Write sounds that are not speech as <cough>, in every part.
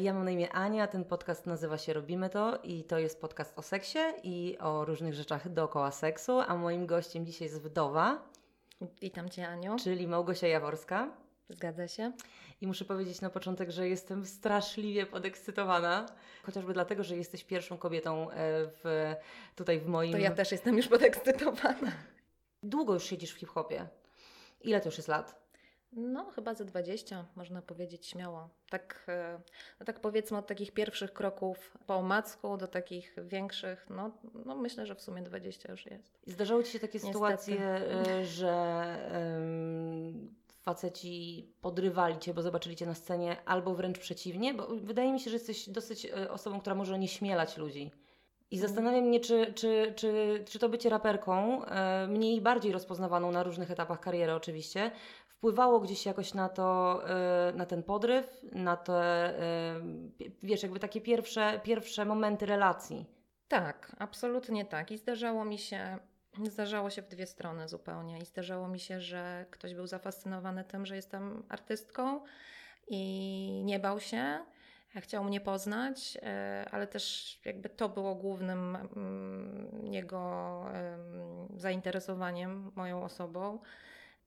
Ja mam na imię Ania, ten podcast nazywa się Robimy to i to jest podcast o seksie i o różnych rzeczach dookoła seksu, a moim gościem dzisiaj jest wdowa. Witam Cię Aniu. Czyli Małgosia Jaworska. Zgadza się. I muszę powiedzieć na początek, że jestem straszliwie podekscytowana, chociażby dlatego, że jesteś pierwszą kobietą e, w, tutaj w moim... To ja też jestem już podekscytowana. Długo już siedzisz w hip-hopie. Ile to już jest lat? No, chyba ze 20, można powiedzieć śmiało. Tak, e, no tak powiedzmy od takich pierwszych kroków po omacku do takich większych, no, no myślę, że w sumie 20 już jest. I zdarzały Ci się takie Niestety. sytuacje, e, że um, faceci podrywali Cię, bo zobaczyli Cię na scenie, albo wręcz przeciwnie? Bo wydaje mi się, że jesteś dosyć e, osobą, która może nie śmielać ludzi. I mhm. zastanawiam mnie, czy, czy, czy, czy to bycie raperką, mniej bardziej rozpoznawaną na różnych etapach kariery oczywiście, wpływało gdzieś jakoś na to, e, na ten podryw, na te, e, wiesz, jakby takie pierwsze, pierwsze momenty relacji. Tak, absolutnie tak. I zdarzało mi się, zdarzało się w dwie strony zupełnie. I zdarzało mi się, że ktoś był zafascynowany tym, że jestem artystką i nie bał się. Chciał mnie poznać, e, ale też jakby to było głównym mm, jego zainteresowaniem moją osobą.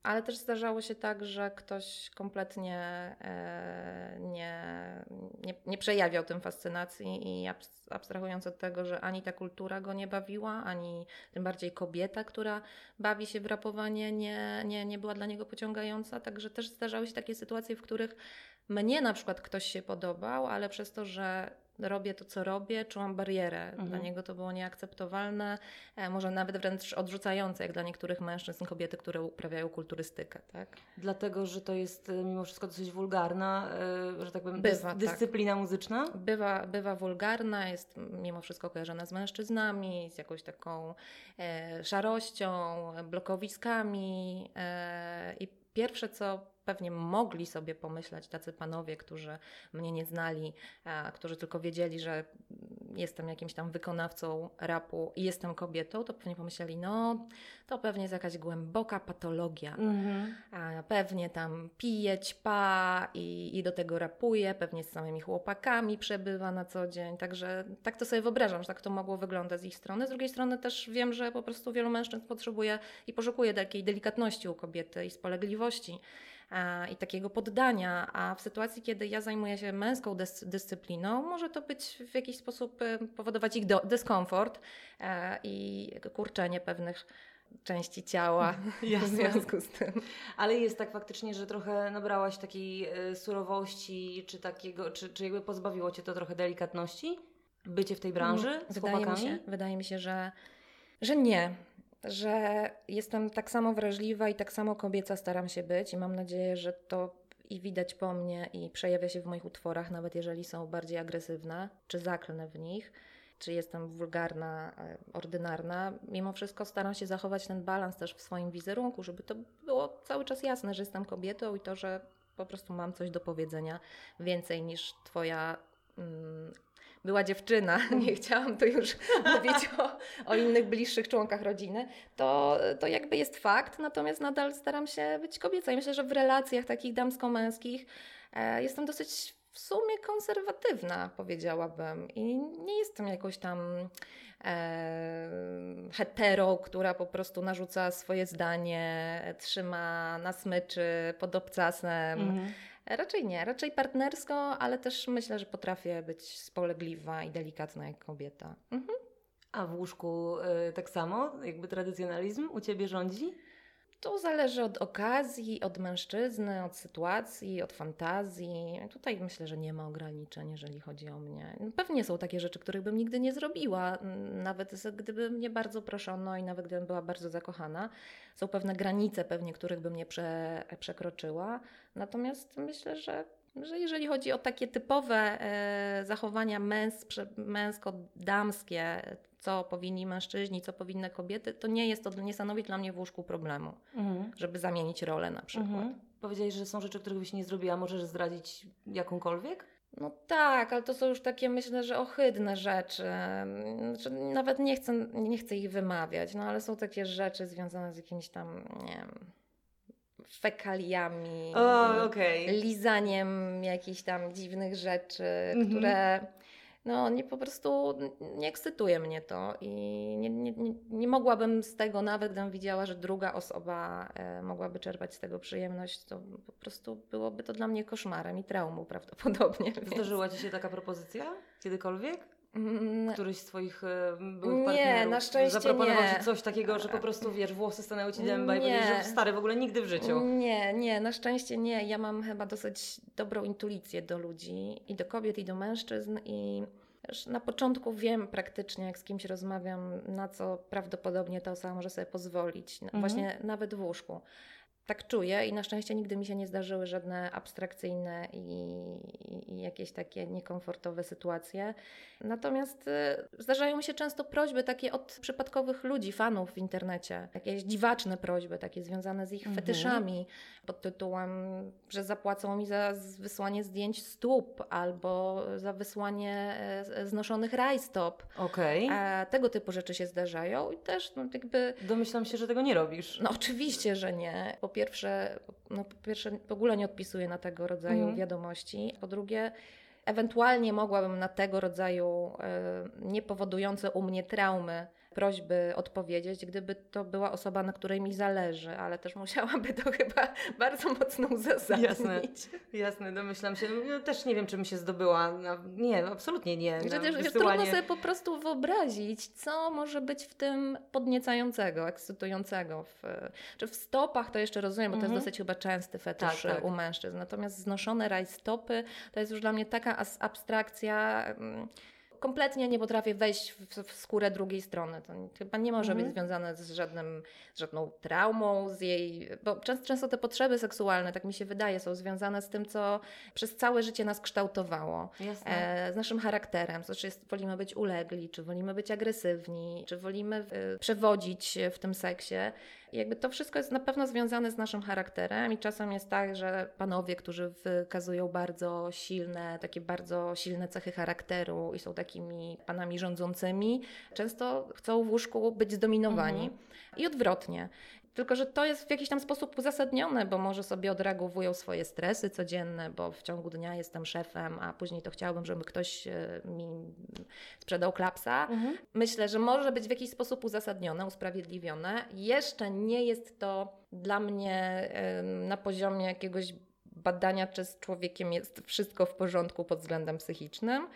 Ale też zdarzało się tak, że ktoś kompletnie e, nie, nie, nie, przejawiał tym fascynacji i abstrahując od tego, że ani ta kultura go nie bawiła, ani tym bardziej kobieta, która bawi się w rapowanie, nie, nie, nie była dla niego pociągająca. Także też zdarzały się takie sytuacje, w których mnie na przykład ktoś się podobał, ale przez to, że robię to, co robię, czułam barierę. Mhm. Dla niego to było nieakceptowalne, e, może nawet wręcz odrzucające, jak dla niektórych mężczyzn, kobiety, które uprawiają kulturystykę. Tak? Dlatego, że to jest e, mimo wszystko dosyć wulgarna, e, że tak powiem, bywa, dys dyscyplina tak. muzyczna? Bywa, bywa wulgarna, jest mimo wszystko kojarzona z mężczyznami, z jakąś taką e, szarością, blokowiskami e, i pierwsze, co pewnie mogli sobie pomyśleć tacy panowie, którzy mnie nie znali, a, którzy tylko wiedzieli, że jestem jakimś tam wykonawcą rapu i jestem kobietą, to pewnie pomyśleli, no to pewnie jest jakaś głęboka patologia. Mm-hmm. A pewnie tam pije, ćpa i, i do tego rapuje, pewnie z samymi chłopakami przebywa na co dzień. Także tak to sobie wyobrażam, że tak to mogło wyglądać z ich strony. Z drugiej strony też wiem, że po prostu wielu mężczyzn potrzebuje i poszukuje takiej delikatności u kobiety i spolegliwości i takiego poddania, a w sytuacji, kiedy ja zajmuję się męską dys dyscypliną, może to być w jakiś sposób y, powodować ich dyskomfort e, i kurczenie pewnych części ciała <laughs> <laughs> w związku z tym. Ale jest tak faktycznie, że trochę nabrałaś takiej surowości, czy takiego, czy, czy jakby pozbawiło Cię to trochę delikatności? Bycie w tej branży mm, z wydaje chłopakami? Mi się, wydaje mi się, że, że nie że jestem tak samo wrażliwa i tak samo kobieca staram się być i mam nadzieję, że to i widać po mnie i przejawia się w moich utworach, nawet jeżeli są bardziej agresywne, czy zaklnę w nich, czy jestem wulgarna, e, ordynarna. Mimo wszystko staram się zachować ten balans też w swoim wizerunku, żeby to było cały czas jasne, że jestem kobietą i to, że po prostu mam coś do powiedzenia więcej niż Twoja mm, była dziewczyna, <laughs> nie chciałam tu już <laughs> mówić o, o, innych bliższych członkach rodziny, to, to jakby jest fakt, natomiast nadal staram się być kobieca i myślę, że w relacjach takich damsko-męskich e, jestem dosyć w sumie konserwatywna, powiedziałabym. I nie jestem jakąś tam e, hetero, która po prostu narzuca swoje zdanie, trzyma na smyczy pod obcasem. Mhm. Raczej nie, raczej partnersko, ale też myślę, że potrafię być spolegliwa i delikatna jak kobieta. Mhm. A w łóżku y, tak samo? Jakby tradycjonalizm u ciebie rządzi? To zależy od okazji, od mężczyzny, od sytuacji, od fantazji. Tutaj myślę, że nie ma ograniczeń, jeżeli chodzi o mnie. Pewnie są takie rzeczy, których bym nigdy nie zrobiła, nawet gdyby mnie bardzo proszono i nawet gdybym była bardzo zakochana. Są pewne granice, pewnie których bym nie prze, przekroczyła. Natomiast myślę, że że jeżeli chodzi o takie typowe e, zachowania męs, męsko-damskie, co powinni mężczyźni, co powinny kobiety, to nie jest to, nie stanowi dla mnie w łóżku problemu, mhm. żeby zamienić rolę na przykład. Mhm. Powiedziałeś, że są rzeczy, których byś nie zrobiła. Możesz zdradzić jakąkolwiek? No tak, ale to są już takie, myślę, że ohydne rzeczy. Znaczy, nawet nie chcę, nie chcę ich wymawiać, no ale są takie rzeczy związane z jakimiś tam, nie wiem, fekaliami, O, okej. lizaniem jakichś tam dziwnych rzeczy, Mhm. które no nie po prostu nie ekscytuje mnie to i nie, nie, nie, mogłabym z tego, nawet gdybym widziała, że druga osoba e, mogłaby czerpać z tego przyjemność, to po prostu byłoby to dla mnie koszmarem i traumą <laughs> prawdopodobnie. Zdarzyła Ci się taka propozycja? Kiedykolwiek? Mm, Któryś z Twoich e, byłych Nie, partnerów na szczęście zaproponował nie. Ci coś takiego, że po prostu, wiesz, włosy stanęły Ci dęba i Nie. powiedziałeś, że stary, w ogóle nigdy w życiu. Nie, nie, na szczęście nie. Ja mam chyba dosyć dobrą intuicję do ludzi i do kobiet, i do mężczyzn i już na początku wiem praktycznie, jak z kimś rozmawiam, na co prawdopodobnie ta osoba może sobie pozwolić, Mhm. właśnie nawet w łóżku. Tak czuję i na szczęście nigdy mi się nie zdarzyły żadne abstrakcyjne i, i, jakieś takie niekomfortowe sytuacje. Natomiast y, zdarzają mi się często prośby takie od przypadkowych ludzi, fanów w internecie. Jakieś dziwaczne prośby, takie związane z ich Mhm. fetyszami, pod tytułem, że zapłacą mi za wysłanie zdjęć stóp albo za wysłanie e, znoszonych rajstop. Okej. E, tego typu rzeczy się zdarzają i też no, jakby Domyślam się, że tego nie robisz. no oczywiście, że nie. Po pierwsze, no, po pierwsze w ogóle nie odpisuję na tego rodzaju Mhm. wiadomości. Po drugie, ewentualnie mogłabym na tego rodzaju e, niepowodujące u mnie traumy prośby odpowiedzieć, gdyby to była osoba, na której mi zależy, ale też musiałaby to <laughs> chyba bardzo mocno uzasadnić. Jasne. Jasne, domyślam się. No, też nie wiem, czy mi się zdobyła. Na... Nie, absolutnie nie. Wysyłanie... trudno sobie po prostu wyobrazić, co może być w tym podniecającego, ekscytującego. W, czy w stopach to jeszcze rozumiem, bo to Mhm. jest dosyć chyba częsty fetysz Tak, tak. u mężczyzn. Natomiast znoszone rajstopy to jest już dla mnie taka abstrakcja. Kompletnie nie potrafię wejść w, w skórę drugiej strony. To chyba nie może Mhm. być związane z, żadnym, z żadną traumą, z jej. Bo często, często te potrzeby seksualne, tak mi się wydaje, są związane z tym, co przez całe życie nas kształtowało e, z naszym charakterem, to czy jest, wolimy być ulegli, czy wolimy być agresywni, czy wolimy e, przewodzić w tym seksie. Jakby to wszystko jest na pewno związane z naszym charakterem i czasem jest tak, że panowie, którzy wykazują bardzo silne, takie bardzo silne cechy charakteru i są takimi panami rządzącymi, często chcą w łóżku być zdominowani Mhm. i odwrotnie. Tylko, że to jest w jakiś tam sposób uzasadnione, bo może sobie odreagowują swoje stresy codzienne, bo w ciągu dnia jestem szefem, a później to chciałabym, żeby ktoś e, mi sprzedał klapsa. Mhm. Myślę, że może być w jakiś sposób uzasadnione, usprawiedliwione. Jeszcze nie jest to dla mnie em, na poziomie jakiegoś badania, czy z człowiekiem jest wszystko w porządku pod względem psychicznym.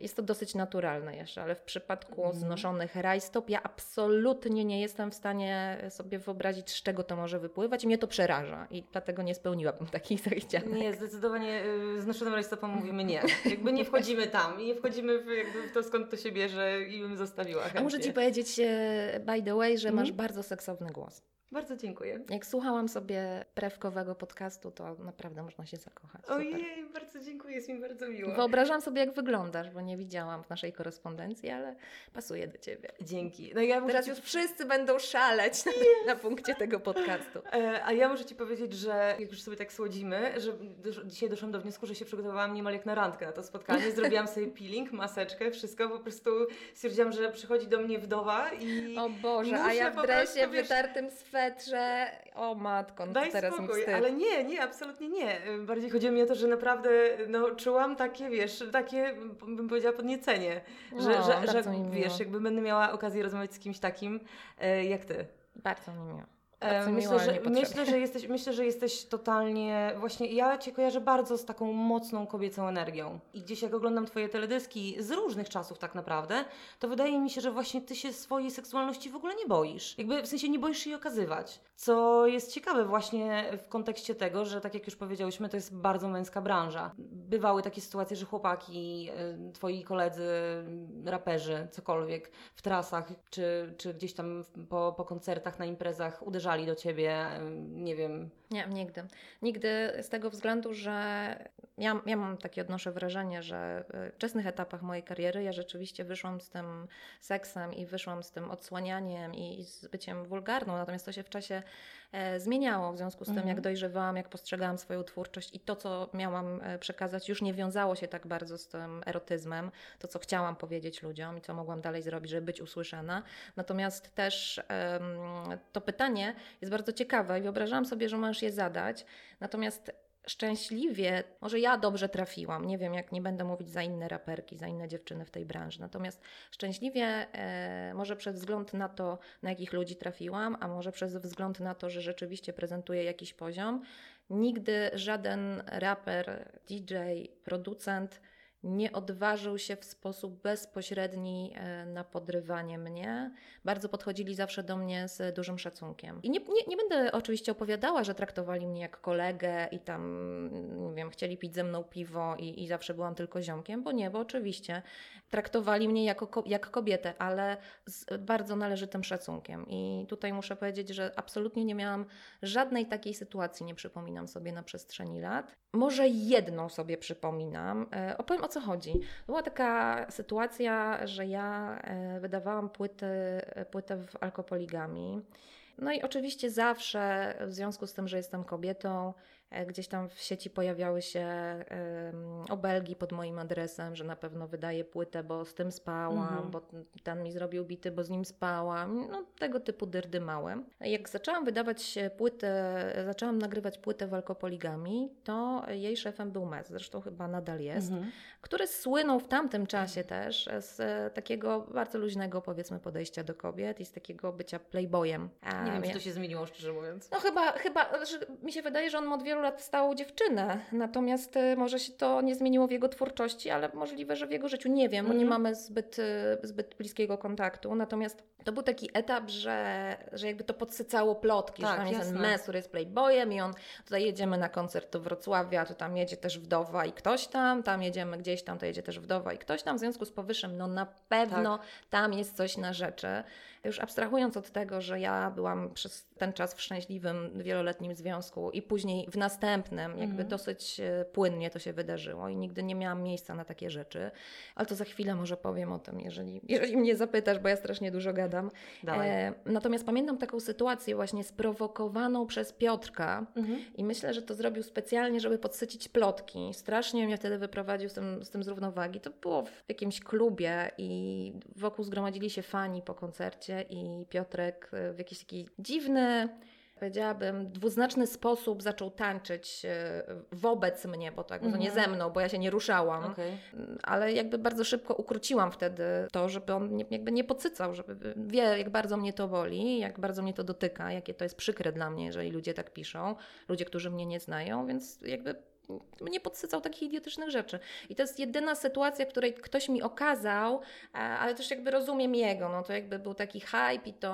Jest to dosyć naturalne jeszcze, ale w przypadku Mhm. znoszonych rajstop ja absolutnie nie jestem w stanie sobie wyobrazić, z czego to może wypływać i mnie to przeraża i dlatego nie spełniłabym <laughs> takich zachcianek. Nie, zdecydowanie y, z noszonym rajstopem <laughs> mówimy nie. Jakby nie wchodzimy tam i nie wchodzimy w, jakby w to, skąd to się bierze i bym zostawiła A muszę Ci powiedzieć, e, by the way, że masz Mhm. bardzo seksowny głos. Bardzo dziękuję. Jak słuchałam sobie prewkowego podcastu, to naprawdę można się zakochać. Super. Ojej, bardzo dziękuję, jest mi bardzo miło. Wyobrażam sobie, jak wyglądasz, bo nie widziałam w naszej korespondencji, ale pasuje do ciebie. Dzięki. No ja muszę Teraz ci... już wszyscy będą szaleć na, na punkcie tego podcastu. E, A ja muszę Ci powiedzieć, że jak już sobie tak słodzimy, że dzisiaj doszłam do wniosku, że się przygotowałam niemal jak na randkę na to spotkanie. Zrobiłam sobie peeling, maseczkę, wszystko. Po prostu stwierdziłam, że przychodzi do mnie wdowa i O Boże, a ja w dresie, prostu, wiesz- wytartym swetrze. O matko, no Daj teraz spokój, wstyd. ale nie, nie, absolutnie nie. Bardziej chodziło mi o to, że naprawdę no, czułam takie, wiesz, takie, bym powiedziała, podniecenie. Że, No, że, że miło. wiesz, jakby będę miała okazję rozmawiać z kimś takim e, jak ty. Bardzo mi miło. Bardzo Myślę, że, myślę, że jesteś, myślę, że jesteś totalnie. Właśnie ja Cię kojarzę bardzo z taką mocną kobiecą energią. I gdzieś jak oglądam Twoje teledyski z różnych czasów, tak naprawdę, to wydaje mi się, że właśnie Ty się swojej seksualności w ogóle nie boisz. Jakby w sensie nie boisz się jej okazywać. Co jest ciekawe, właśnie w kontekście tego, że tak jak już powiedziałyśmy, to jest bardzo męska branża. Bywały takie sytuacje, że chłopaki, Twoi koledzy, raperzy, cokolwiek w trasach, czy, czy gdzieś tam po, po koncertach, na imprezach uderzali do ciebie, nie wiem. Nie, nigdy. Nigdy z tego względu, że ja, ja mam takie odnoszę wrażenie, że w wczesnych etapach mojej kariery ja rzeczywiście wyszłam z tym seksem i wyszłam z tym odsłanianiem i, i z byciem wulgarną, natomiast to się w czasie e, zmieniało w związku z tym, Mhm. jak dojrzewałam, jak postrzegałam swoją twórczość i to, co miałam e, przekazać, już nie wiązało się tak bardzo z tym erotyzmem, to, co chciałam powiedzieć ludziom i co mogłam dalej zrobić, żeby być usłyszana. Natomiast też em, to pytanie jest bardzo ciekawe i wyobrażałam sobie, że możesz je zadać. Natomiast szczęśliwie, może ja dobrze trafiłam, nie wiem, jak nie będę mówić za inne raperki, za inne dziewczyny w tej branży, natomiast szczęśliwie, e, może przez wzgląd na to, na jakich ludzi trafiłam, a może przez wzgląd na to, że rzeczywiście prezentuję jakiś poziom, nigdy żaden raper, DJ, producent nie odważył się w sposób bezpośredni e, na podrywanie mnie. Bardzo podchodzili zawsze do mnie z dużym szacunkiem. I nie, nie, nie będę oczywiście opowiadała, że traktowali mnie jak kolegę i tam, nie wiem, chcieli pić ze mną piwo i, i zawsze byłam tylko ziomkiem, bo nie, bo oczywiście traktowali mnie jako, jak kobietę, ale z bardzo należytym szacunkiem. I tutaj muszę powiedzieć, że absolutnie nie miałam żadnej takiej sytuacji, nie przypominam sobie na przestrzeni lat. Może jedną sobie przypominam. E, opowiem o co chodzi. Była taka sytuacja, że ja e, wydawałam płyty, płytę w alkopoligami. No i oczywiście zawsze w związku z tym, że jestem kobietą, E, gdzieś tam w sieci pojawiały się obelgi pod moim adresem, że na pewno wydaję płytę, bo z tym spałam, mhm. bo ten mi zrobił bity, bo z nim spałam. No, tego typu dyrdy małe. Jak zaczęłam wydawać płytę, zaczęłam nagrywać płytę w alkopoligami, to jej szefem był Mez, zresztą chyba nadal jest, mhm. który słynął w tamtym czasie też z takiego bardzo luźnego, powiedzmy, podejścia do kobiet i z takiego bycia playboyem. Nie wiem, czy to się zmieniło, szczerze mówiąc. No chyba, chyba mi się wydaje, że on od wielu lat stałą dziewczynę. Natomiast y, może się to nie zmieniło w jego twórczości, ale możliwe, że w jego życiu nie wiem, bo nie mhm. mamy zbyt, y, zbyt bliskiego kontaktu. Natomiast to był taki etap, że, że jakby to podsycało plotki, tak, że tam jest ten mes, który jest playboyem i on tutaj jedziemy na koncert do Wrocławia, to tam jedzie też wdowa i ktoś tam, tam jedziemy gdzieś tam, to jedzie też wdowa i ktoś tam. W związku z powyższym, no na pewno tak. tam jest coś na rzeczy. Już abstrahując od tego, że ja byłam przez ten czas w szczęśliwym, wieloletnim związku i później w następnym, jakby mhm. dosyć e, płynnie to się wydarzyło i nigdy nie miałam miejsca na takie rzeczy. Ale to za chwilę może powiem o tym, jeżeli, jeżeli mnie zapytasz, bo ja strasznie dużo gadam. E, natomiast pamiętam taką sytuację właśnie sprowokowaną przez Piotrka mhm. i myślę, że to zrobił specjalnie, żeby podsycić plotki. Strasznie mnie wtedy wyprowadził z tym, z tym z równowagi. To było w jakimś klubie i wokół zgromadzili się fani po koncercie i Piotrek e, w jakiś taki dziwny powiedziałabym, dwuznaczny sposób zaczął tańczyć e, wobec mnie, bo tak, mm -hmm. nie ze mną, bo ja się nie ruszałam, okay. ale jakby bardzo szybko ukróciłam wtedy to, żeby on nie, jakby nie podsycał, żeby wie, jak bardzo mnie to boli, jak bardzo mnie to dotyka, jakie to jest przykre dla mnie, jeżeli ludzie tak piszą, ludzie, którzy mnie nie znają, więc jakby nie podsycał takich idiotycznych rzeczy. I to jest jedyna sytuacja, której ktoś mi okazał, e, ale też jakby rozumiem jego, no to jakby był taki hype i to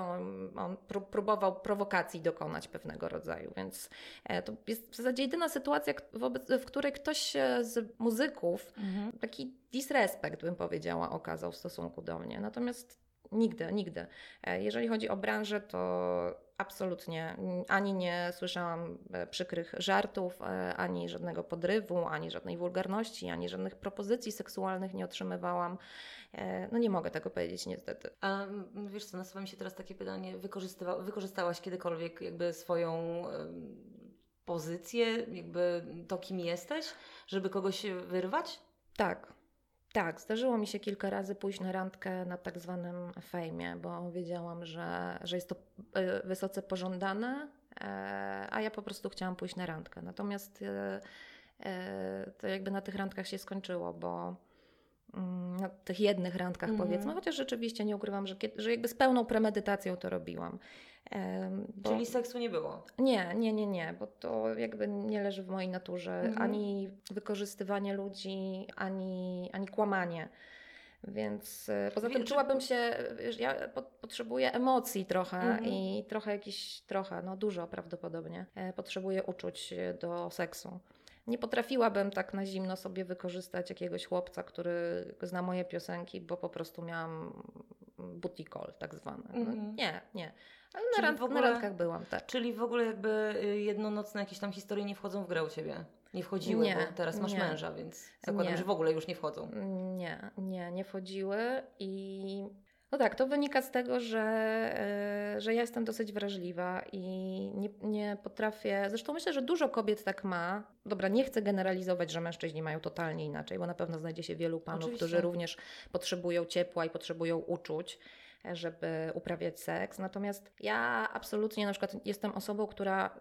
on próbował prowokacji dokonać pewnego rodzaju, więc e, to jest w zasadzie jedyna sytuacja, wobec, w której ktoś z muzyków mhm. taki disrespekt, bym powiedziała, okazał w stosunku do mnie. Natomiast nigdy, nigdy. E, jeżeli chodzi o branżę, to Absolutnie. Ani nie słyszałam e, przykrych żartów, e, ani żadnego podrywu, ani żadnej wulgarności, ani żadnych propozycji seksualnych nie otrzymywałam. E, no nie mogę tego powiedzieć niestety. A wiesz co, nasuwa mi się teraz takie pytanie, wykorzystałaś kiedykolwiek jakby swoją pozycję, jakby to kim jesteś, żeby kogoś wyrwać? Tak, tak, zdarzyło mi się kilka razy pójść na randkę na tak zwanym fejmie, bo wiedziałam, że, że jest to e, wysoce pożądane, e, a ja po prostu chciałam pójść na randkę. Natomiast e, to jakby na tych randkach się skończyło, bo na tych jednych randkach mm. powiedzmy, chociaż rzeczywiście nie ukrywam, że, że jakby z pełną premedytacją to robiłam. Bo... Czyli seksu nie było? Nie, nie, nie, nie, bo to jakby nie leży w mojej naturze. Mhm. Ani wykorzystywanie ludzi, ani, ani kłamanie. Więc e, poza tym czułabym się, wiesz, ja potrzebuję emocji trochę mhm. i trochę jakiś, trochę, no dużo prawdopodobnie, e, potrzebuję uczuć do seksu. Nie potrafiłabym tak na zimno sobie wykorzystać jakiegoś chłopca, który zna moje piosenki, bo po prostu miałam booty call tak zwane. No, mhm. nie, nie. Ale na, rand, ogóle, na randkach byłam, tak. Czyli w ogóle jakby y, jednonocne jakieś tam historie nie wchodzą w grę u Ciebie? Nie wchodziły, nie, bo teraz masz nie. męża, więc zakładam, nie. że w ogóle już nie wchodzą. Nie, nie, nie wchodziły i no tak, to wynika z tego, że, yy, że ja jestem dosyć wrażliwa i nie, nie potrafię. Zresztą myślę, że dużo kobiet tak ma. Dobra, nie chcę generalizować, że mężczyźni mają totalnie inaczej, bo na pewno znajdzie się wielu panów, Oczywiście. którzy również potrzebują ciepła i potrzebują uczuć. Żeby uprawiać seks. Natomiast ja absolutnie na przykład jestem osobą, która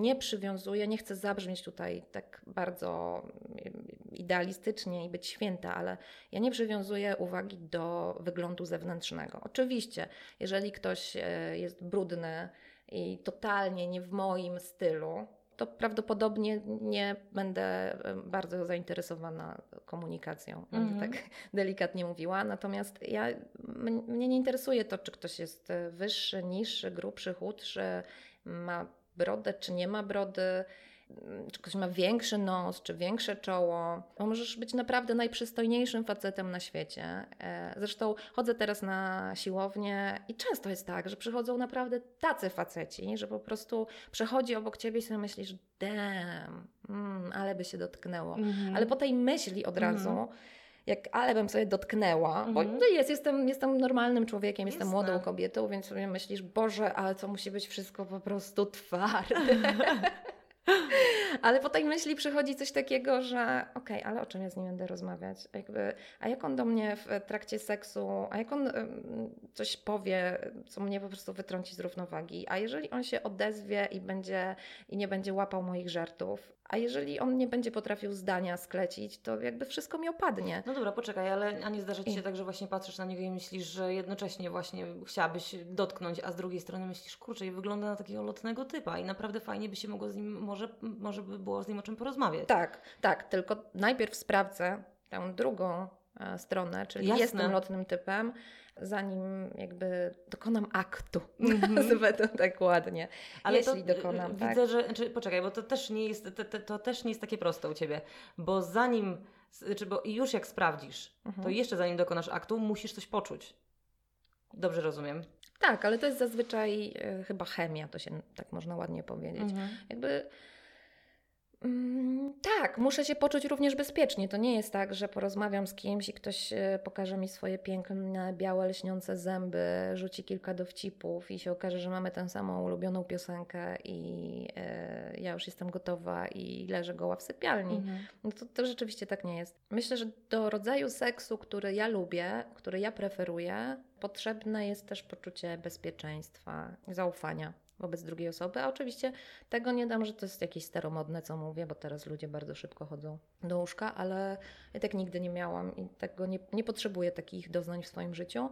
nie przywiązuje, nie chcę zabrzmieć tutaj tak bardzo idealistycznie i być święta, ale ja nie przywiązuję uwagi do wyglądu zewnętrznego. Oczywiście, jeżeli ktoś e, jest brudny i totalnie nie w moim stylu, to prawdopodobnie nie będę bardzo zainteresowana komunikacją, będę mm -hmm. tak <laughs> delikatnie mówiła. Natomiast ja, mnie nie interesuje to, czy ktoś jest wyższy, niższy, grubszy, chudszy, ma brodę, czy nie ma brody czy ktoś ma większy nos, czy większe czoło. Bo możesz być naprawdę najprzystojniejszym facetem na świecie. E, zresztą chodzę teraz na siłownię i często jest tak, że przychodzą naprawdę tacy faceci, że po prostu przechodzi obok ciebie i sobie myślisz, damn, mm, ale by się dotknęło. Mm-hmm. Ale po tej myśli od razu mm-hmm jak ale bym sobie dotknęła, bo no jest, jestem, jestem normalnym człowiekiem, Jasne. jestem młodą kobietą, więc sobie myślisz, Boże, ale co musi być wszystko po prostu twarde. <laughs> Ale po tej myśli przychodzi coś takiego, że okej, okay, ale o czym ja z nim będę rozmawiać? Jakby, a jak on do mnie w trakcie seksu, a jak on coś powie, co mnie po prostu wytrąci z równowagi? A jeżeli on się odezwie i będzie i nie będzie łapał moich żartów, a jeżeli on nie będzie potrafił zdania sklecić, to jakby wszystko mi opadnie. No dobra, poczekaj, ale a nie zdarza Ci się I... tak, że właśnie patrzysz na niego i myślisz, że jednocześnie właśnie chciałabyś dotknąć, a z drugiej strony myślisz, kurczę, i wygląda na takiego lotnego typa i naprawdę fajnie by się mogło z nim, może, może by było z nim o czym porozmawiać. Tak, tak, tylko najpierw sprawdzę tę drugą e, stronę, czyli Jasne. jestem lotnym typem, zanim jakby dokonam aktu, <laughs> mm-hmm. nazwę to tak ładnie, Ale jeśli to, dokonam. Widzę, tak. że, czy, poczekaj, bo to też nie jest, to, to, to, też nie jest takie proste u Ciebie, bo zanim, czy, bo już jak sprawdzisz, mm-hmm. to mhm. jeszcze zanim dokonasz aktu, musisz coś poczuć. Dobrze rozumiem. Tak, ale to jest zazwyczaj y, chyba chemia, to się tak można ładnie powiedzieć. Mm-hmm. Jakby tak, muszę się poczuć również bezpiecznie. To nie jest tak, że porozmawiam z kimś i ktoś e, pokaże mi swoje piękne, białe, lśniące zęby, rzuci kilka dowcipów i się okaże, że mamy tę samą ulubioną piosenkę i e, ja już jestem gotowa i leżę goła w sypialni. Mhm. No to, to rzeczywiście tak nie jest. Myślę, że do rodzaju seksu, który ja lubię, który ja preferuję, potrzebne jest też poczucie bezpieczeństwa, zaufania wobec drugiej osoby. A oczywiście tego nie dam, że to jest jakieś staromodne, co mówię, bo teraz ludzie bardzo szybko chodzą do łóżka, ale ja tak nigdy nie miałam i tego nie, nie potrzebuję takich doznań w swoim życiu.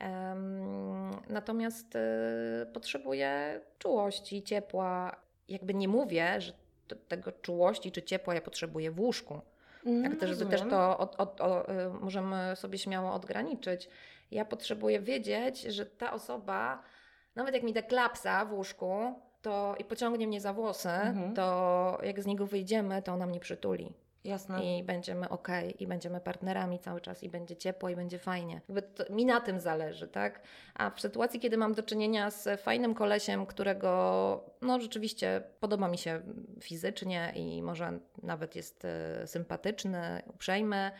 Um, natomiast y, potrzebuję czułości, ciepła. Jakby nie mówię, że tego czułości czy ciepła ja potrzebuję w łóżku. Mm, tak też, też to od, od, od, y, możemy sobie śmiało odgraniczyć. Ja potrzebuję wiedzieć, że ta osoba nawet jak mi da klapsa w łóżku to i pociągnie mnie za włosy, mhm. to jak z niego wyjdziemy, to ona mnie przytuli. Jasne. I będziemy ok, i będziemy partnerami cały czas, i będzie ciepło, i będzie fajnie. To, mi na tym zależy, tak? A w sytuacji, kiedy mam do czynienia z fajnym kolesiem, którego no rzeczywiście podoba mi się fizycznie i może nawet jest y, sympatyczny, uprzejmy,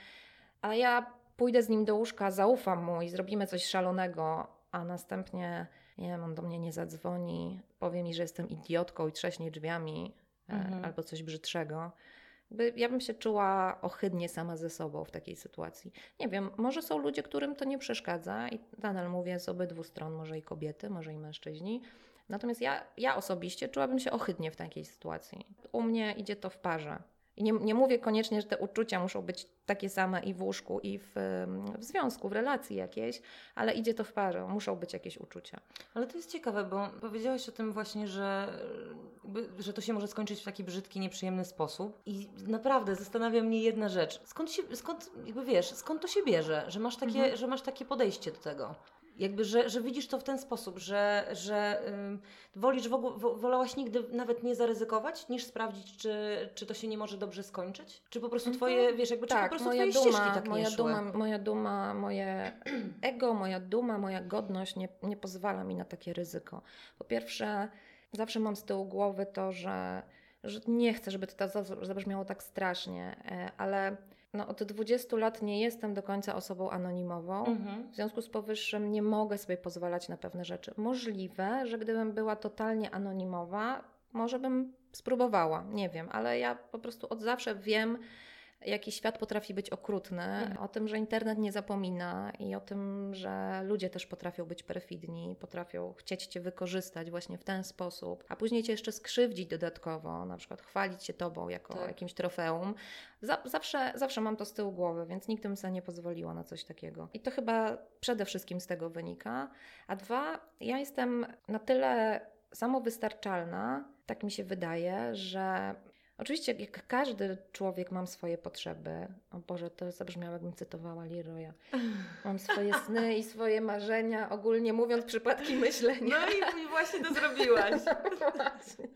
a ja pójdę z nim do łóżka, zaufam mu i zrobimy coś szalonego, a następnie nie wiem, on do mnie nie zadzwoni, powie mi, że jestem idiotką i trześnie drzwiami e, mhm. albo coś brzydszego. Ja bym się czuła ohydnie sama ze sobą w takiej sytuacji. Nie wiem, może są ludzie, którym to nie przeszkadza i nadal mówię z obydwu stron, może i kobiety, może i mężczyźni. Natomiast ja, ja osobiście czułabym się ohydnie w takiej sytuacji. U mnie idzie to w parze. I nie, nie mówię koniecznie, że te uczucia muszą być takie same i w łóżku, i w, w związku, w relacji jakiejś, ale idzie to w parze, muszą być jakieś uczucia. Ale to jest ciekawe, bo powiedziałaś o tym właśnie, że, że to się może skończyć w taki brzydki, nieprzyjemny sposób. I naprawdę zastanawia mnie jedna rzecz. Skąd się, skąd, jakby wiesz, skąd to się bierze, że masz takie, mhm. że masz takie podejście do tego? Jakby, że, że widzisz to w ten sposób, że, że wolisz w ogóle, wolałaś nigdy nawet nie zaryzykować, niż sprawdzić, czy, czy to się nie może dobrze skończyć? Czy po prostu mhm. twoje, wiesz, jakby, tak, czy po prostu moja twoje duma, tak moja duma, Moja duma, moje <clears throat> ego, moja duma, moja godność nie, nie pozwala mi na takie ryzyko. Po pierwsze, zawsze mam z tyłu głowy to, że, że nie chcę, żeby to zabrzmiało tak strasznie, e, ale no, od 20 lat nie jestem do końca osobą anonimową. Mhm. W związku z powyższym nie mogę sobie pozwalać na pewne rzeczy. Możliwe, że gdybym była totalnie anonimowa, może bym spróbowała, nie wiem, ale ja po prostu od zawsze wiem, jaki świat potrafi być okrutny, mhm. o tym, że internet nie zapomina i o tym, że ludzie też potrafią być perfidni, potrafią chcieć Cię wykorzystać właśnie w ten sposób, a później Cię jeszcze skrzywdzić dodatkowo, na przykład chwalić się Tobą jako tak. jakimś trofeum. zawsze, zawsze mam to z tyłu głowy, więc nigdy bym sobie nie pozwoliła na coś takiego. I to chyba przede wszystkim z tego wynika. A dwa, ja jestem na tyle samowystarczalna, tak mi się wydaje, że Oczywiście, jak każdy człowiek, mam swoje potrzeby. O Boże, to zabrzmiało, jakbym cytowała Leroya. Mam swoje <laughs> sny i swoje marzenia, ogólnie mówiąc, przypadki myślenia. No i właśnie to zrobiłaś. <laughs> właśnie.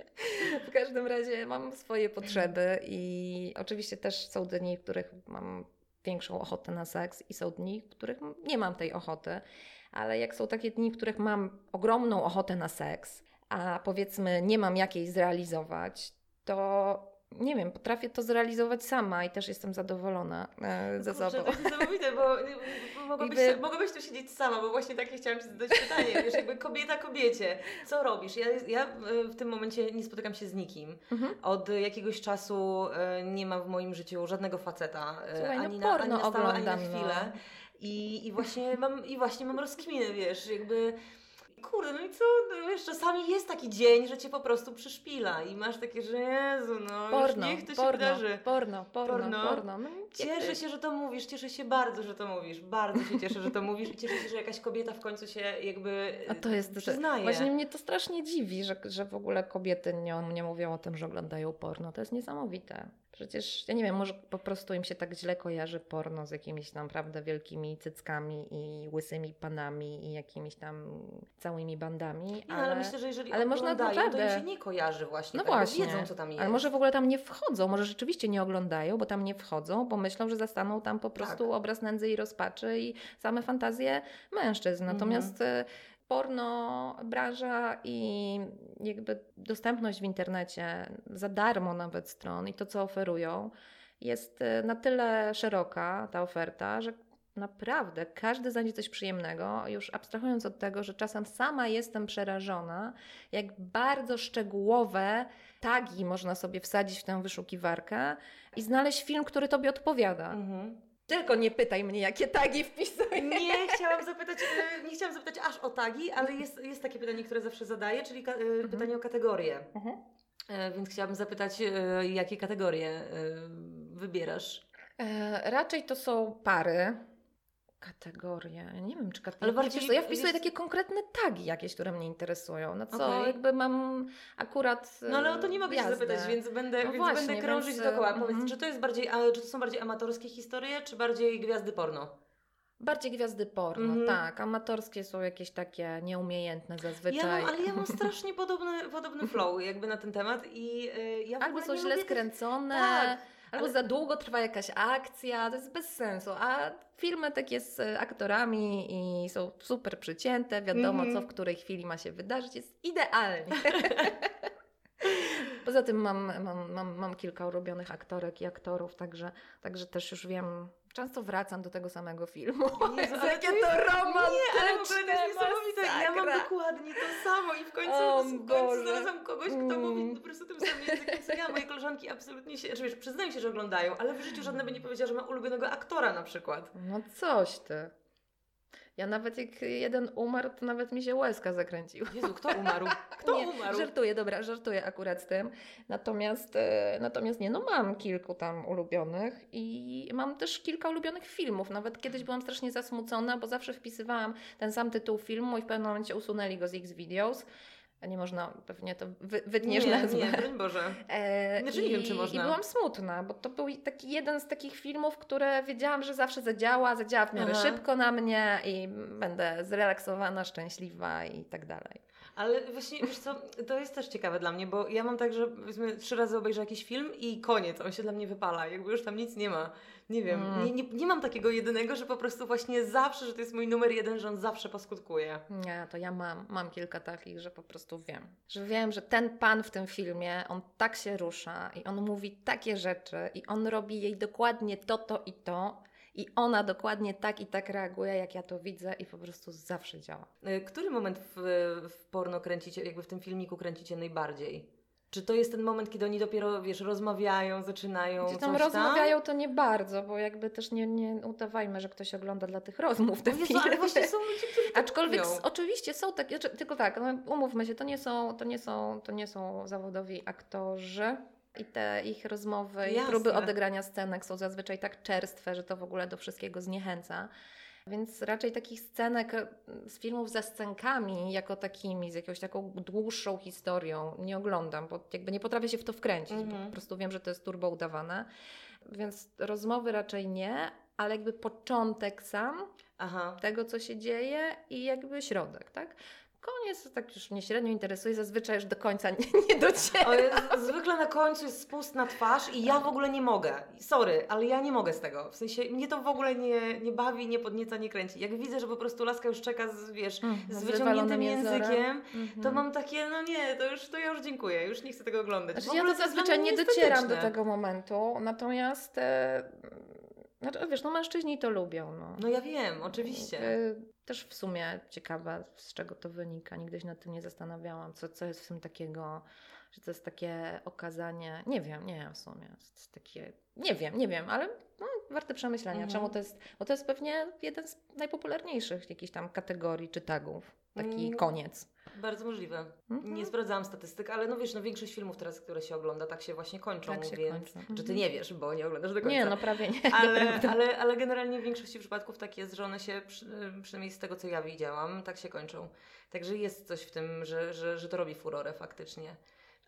W każdym razie mam swoje potrzeby i oczywiście też są dni, w których mam większą ochotę na seks i są dni, w których nie mam tej ochoty. Ale jak są takie dni, w których mam ogromną ochotę na seks, a powiedzmy nie mam jakiej zrealizować, to nie wiem, potrafię to zrealizować sama i też jestem zadowolona e, ze Kurczę, sobą. To jest niesamowite, bo, bo mogłabyś, Iby... mogłabyś tu siedzieć sama, bo właśnie takie chciałam Ci zadać pytanie, wiesz, jakby kobieta kobiecie, co robisz? Ja, ja w tym momencie nie spotykam się z nikim. Mhm. Od jakiegoś czasu e, nie ma w moim życiu żadnego faceta, e, Słuchaj, ani, no, na, ani na stałe, ani na chwilę. No. I, i, właśnie mam, I właśnie mam rozkminy, wiesz, jakby kurde, no i co, no wiesz, czasami jest taki dzień, że cię po prostu przyszpila i masz takie, że Jezu, no porno, niech to porno, się wydarzy. Porno, porno, porno. porno. No, cieszę się, że to mówisz, cieszę się bardzo, że to mówisz, bardzo się cieszę, że to mówisz i cieszę się, że jakaś kobieta w końcu się jakby A to jest, przyznaje. Właśnie mnie to strasznie dziwi, że, że w ogóle kobiety nie, nie mówią o tym, że oglądają porno. To jest niesamowite. Przecież, ja nie wiem, może po prostu im się tak źle kojarzy porno z jakimiś naprawdę wielkimi cyckami i łysymi panami i jakimiś tam całymi bandami. Nie, ale, ale myślę, że jeżeli ale można naprawdę... to im się nie kojarzy właśnie. No tak, właśnie. Wiedzą, co tam jest. Ale może w ogóle tam nie wchodzą, może rzeczywiście nie oglądają, bo tam nie wchodzą, bo myślą, że zastaną tam po prostu tak. obraz nędzy i rozpaczy i same fantazje mężczyzn. Natomiast mhm porno branża i jakby dostępność w internecie za darmo nawet stron i to, co oferują, jest e, na tyle szeroka ta oferta, że naprawdę każdy znajdzie coś przyjemnego, już abstrahując od tego, że czasem sama jestem przerażona, jak bardzo szczegółowe tagi można sobie wsadzić w tę wyszukiwarkę i znaleźć film, który tobie odpowiada. Mhm. Tylko nie pytaj mnie, jakie tagi wpisuję. Nie chciałam zapytać, e, nie chciałam zapytać aż o tagi, ale jest, jest takie pytanie, które zawsze zadaję, czyli ka- e, mhm. pytanie o kategorie. Mhm. E, więc chciałabym zapytać, jakie kategorie wybierasz? raczej to są pary kategorie. Nie wiem, czy kategorie. Ale bardziej, ja wpisuję takie konkretne tagi jakieś, które mnie interesują. No co, okay. jakby mam akurat. No ale o to nie mogę jazdę. się zapytać, więc będę, no więc właśnie, będę krążyć więc... dookoła. Powiedz, mm -hmm. czy to jest bardziej, czy to są bardziej amatorskie historie, czy bardziej gwiazdy porno? Bardziej gwiazdy porno, mm. tak. Amatorskie są jakieś takie nieumiejętne zazwyczaj. Ja mam, ale ja mam <laughs> strasznie podobny, podobny flow jakby na ten temat i yy, ja Albo są źle skręcone. Tak Albo ale... za długo trwa jakaś akcja, to jest bez sensu. A filmy takie z aktorami i są super przycięte, wiadomo mm co w której chwili ma się wydarzyć, jest idealnie. <laughs> Poza tym mam, mam, mam, mam kilka ulubionych aktorek i aktorów, także, także też już wiem, często wracam do tego samego filmu. Jezu, <laughs> jakie to romantyczne, Nie, ale w ogóle to jest niesamowite. Ja mam dokładnie to samo i w końcu, w końcu znalazłam kogoś, kto mm. mówi po prostu tym samym językiem co ja. Moje koleżanki absolutnie się, wiesz, przyznają się, że oglądają, ale w życiu żadna by nie powiedziała, że ma ulubionego aktora na przykład. No coś ty. Ja nawet jak jeden umarł, to nawet mi się łezka zakręciła. Jezu, kto umarł? Kto nie, umarł? Żartuję, dobra, żartuję akurat z tym. Natomiast, e, natomiast nie, no mam kilku tam ulubionych i mam też kilka ulubionych filmów. Nawet kiedyś byłam strasznie zasmucona, bo zawsze wpisywałam ten sam tytuł filmu i w pewnym momencie usunęli go z X-Videos a nie można, pewnie to wy, wytniesz nie, nazwę. Nie, broń Boże. E, znaczy, nie wiem, czy można. I byłam smutna, bo to był taki jeden z takich filmów, które wiedziałam, że zawsze zadziała, zadziała w miarę Aha. szybko na mnie i będę zrelaksowana, szczęśliwa i tak dalej. Ale właśnie, wiesz co, to jest też ciekawe dla mnie, bo ja mam tak, że powiedzmy trzy razy obejrzę jakiś film i koniec, on się dla mnie wypala, jakby już tam nic nie ma. Nie wiem, mm. nie, nie, nie mam takiego jedynego, że po prostu właśnie zawsze, że to jest mój numer jeden, że on zawsze poskutkuje. Nie, to ja mam, mam kilka takich, że po prostu wiem. Że wiem, że ten pan w tym filmie, on tak się rusza i on mówi takie rzeczy i on robi jej dokładnie to, to i to, i ona dokładnie tak i tak reaguje, jak ja to widzę i po prostu zawsze działa. E, który moment w, w porno kręcicie, jakby w tym filmiku kręcicie najbardziej? Czy to jest ten moment, kiedy oni dopiero, wiesz, rozmawiają, zaczynają Gdzie tam rozmawiają, to nie bardzo, bo jakby też nie, nie udawajmy, że ktoś ogląda dla tych rozmów te Jezu, filmy. właśnie są ludzie, którzy tak Aczkolwiek oczywiście są takie, znaczy, tylko tak, no, umówmy się, to nie, są, to, nie są, to nie są zawodowi aktorzy i te ich rozmowy i Jasne. próby odegrania scenek są zazwyczaj tak czerstwe, że to w ogóle do wszystkiego zniechęca. Więc raczej takich scenek e, z filmów ze scenkami, jako takimi, z jakąś taką dłuższą historią, nie oglądam, bo jakby nie potrafię się w to wkręcić, bo Mhm. po prostu wiem, że to jest turbo udawane. Więc rozmowy raczej nie, ale jakby początek sam Aha. tego, co się dzieje i jakby środek, tak? Koniec tak już mnie średnio interesuje, zazwyczaj już do końca nie, nie dociera. Zwykle na końcu jest spust na twarz i ja w ogóle nie mogę. Sorry, ale ja nie mogę z tego. W sensie mnie to w ogóle nie, nie bawi, nie podnieca, nie kręci. Jak widzę, że po prostu laska już czeka z, wiesz, Mm, z wyciągniętym językiem, Mhm. to mam takie, no nie, to już, to ja już dziękuję, już nie chcę tego oglądać. Znaczy, ja to zazwyczaj nie docieram do tego momentu, natomiast e, znaczy, wiesz, no mężczyźni to lubią. No. No ja wiem, oczywiście. Też w sumie ciekawe, z czego to wynika. Nigdy się nad tym nie zastanawiałam, co, co jest w tym takiego, że to jest takie okazanie. Nie wiem, nie wiem w sumie. To jest takie, nie wiem, nie wiem, ale no, warte przemyślenia. Mhm. Czemu to jest? Bo to jest pewnie jeden z najpopularniejszych jakichś tam kategorii czy tagów. Taki Mm. koniec. Bardzo możliwe. Mhm. Nie sprawdzałam statystyk, ale no wiesz, no większość filmów teraz, które się ogląda, tak się właśnie kończą, Tak się więc... kończą. Czy ty Mhm. nie wiesz, bo nie oglądasz do końca. Nie, no prawie nie. <laughs> Ale, ale, ale generalnie w większości przypadków tak jest, że one się, przy, przynajmniej z tego co ja widziałam, tak się kończą. Także jest coś w tym, że, że, że to robi furorę faktycznie.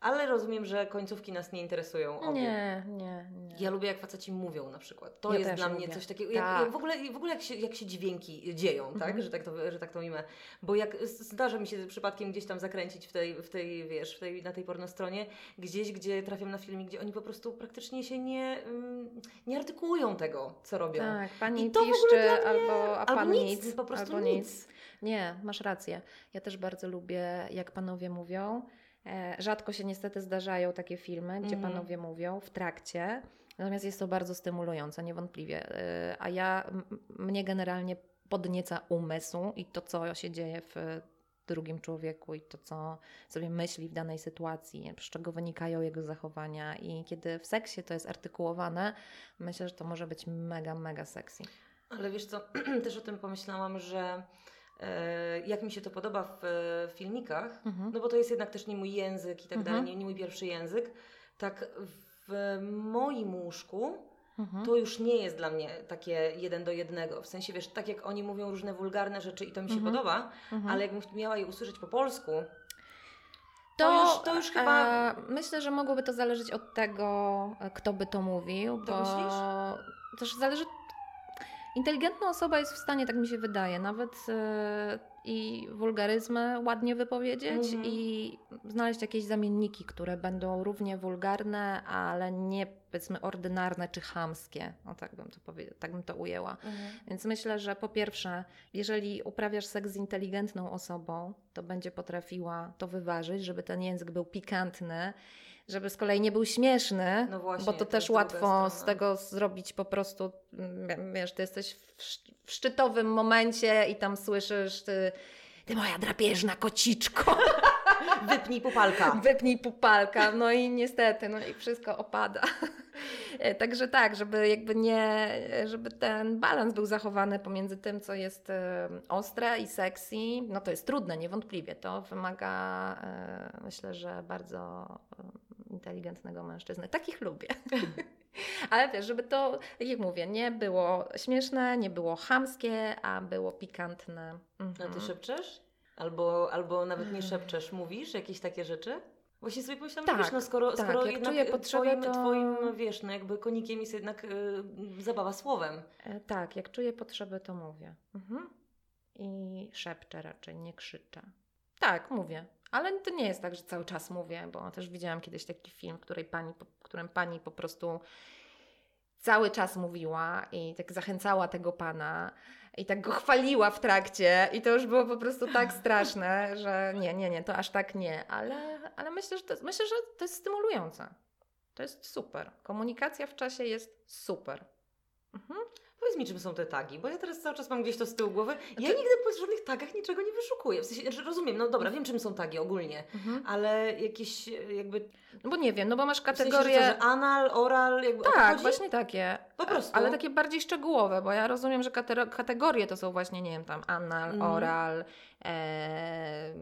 Ale rozumiem, że końcówki nas nie interesują obie. Nie, nie, nie. Ja lubię jak faceci mówią na przykład. To Ja jest dla mnie lubię. coś takiego. Jak, Tak. jak w, ogóle, w ogóle jak się, jak się dźwięki dzieją, tak? Mhm. Że tak to, że tak to mimę. Bo jak zdarza mi się przypadkiem gdzieś tam zakręcić w tej, w tej wiesz, w tej, na tej pornostronie, gdzieś, gdzie trafiam na filmik, gdzie oni po prostu praktycznie się nie, mm, nie artykułują tego, co robią. Tak, pani I to piszczy albo a Albo pan nic, nic, po prostu albo nic. Nie, masz rację. Ja też bardzo lubię, jak panowie mówią. E, rzadko się niestety zdarzają takie filmy, gdzie Mhm. panowie mówią w trakcie. Natomiast jest to bardzo stymulujące, niewątpliwie. E, a ja, mnie generalnie podnieca umysł i to, co się dzieje w drugim człowieku i to, co sobie myśli w danej sytuacji, z czego wynikają jego zachowania. I kiedy w seksie to jest artykułowane, myślę, że to może być mega, mega sexy. Ale wiesz co, <clears throat> też o tym pomyślałam, że jak mi się to podoba w e, filmikach, Mhm. no bo to jest jednak też nie mój język i tak Mhm. dalej, nie, nie mój pierwszy język, tak w moim łóżku Mhm. to już nie jest dla mnie takie jeden do jednego. W sensie, wiesz, tak jak oni mówią różne wulgarne rzeczy i to mi się Mhm. podoba, Mhm. ale jakbym miała je usłyszeć po polsku, To, To już- to już chyba- e, myślę, że mogłoby to zależeć od tego, e, kto by to mówił, To bo myślisz? też zależy. Inteligentna osoba jest w stanie, tak mi się wydaje, nawet e, i wulgaryzmy ładnie wypowiedzieć Mhm. i znaleźć jakieś zamienniki, które będą równie wulgarne, ale nie powiedzmy ordynarne czy chamskie. O tak bym to powie- tak bym to ujęła. Więc myślę, że po pierwsze, jeżeli uprawiasz seks z inteligentną osobą, to będzie potrafiła to wyważyć, żeby ten język był pikantny, żeby z kolei nie był śmieszny, No właśnie, bo to, to też łatwo z tego zrobić po prostu, mm, wiesz, ty jesteś w, sz- w szczytowym momencie i tam słyszysz ty, ty moja drapieżna kociczko, <laughs> wypnij pupalka. wypnij pupalka, no i niestety, no i wszystko opada. E, Także tak, żeby jakby nie, żeby ten balans był zachowany pomiędzy tym, co jest e, ostre i sexy, no to jest trudne, niewątpliwie. To wymaga, e, myślę, że bardzo inteligentnego mężczyzny. Takich lubię. <laughs> Ale wiesz, żeby to, jak mówię, nie było śmieszne, nie było chamskie, a było pikantne. No Mhm. ty szepczesz? Albo, albo nawet nie szepczesz, mówisz jakieś takie rzeczy? Właśnie sobie pomyślałam, że Tak, wiesz, no skoro, tak, skoro jak jednak czuję potrzebę, twoim, to- twoim, wiesz, no jakby konikiem jest jednak e, zabawa słowem. E, Tak, jak czuję potrzebę, to mówię. Mhm. I szepczę raczej, nie krzyczę. Tak, mówię. Ale to nie jest tak, że cały czas mówię, bo też widziałam kiedyś taki film, której pani, w którym pani po prostu cały czas mówiła i tak zachęcała tego pana i tak go chwaliła w trakcie i to już było po prostu tak <laughs> straszne, że nie, nie, nie, to aż tak nie, ale, ale myślę, że to, myślę, że to jest stymulujące. To jest super. Komunikacja w czasie jest super. Mhm. Powiedz mi, czym są te tagi, bo ja teraz cały czas mam gdzieś to z tyłu głowy. Ja Znaczy- nigdy po żadnych tagach niczego nie wyszukuję. W sensie, znaczy rozumiem, no dobra, wiem, czym są tagi ogólnie, Mhm. ale jakieś jakby... No bo nie wiem, no bo masz W sensie, że, kategorie... co, że anal, oral, jakby to Tak, właśnie takie. Po prostu. Ale takie bardziej szczegółowe, bo ja rozumiem, że kategorie to są właśnie, nie wiem, tam anal, Mhm. oral, e,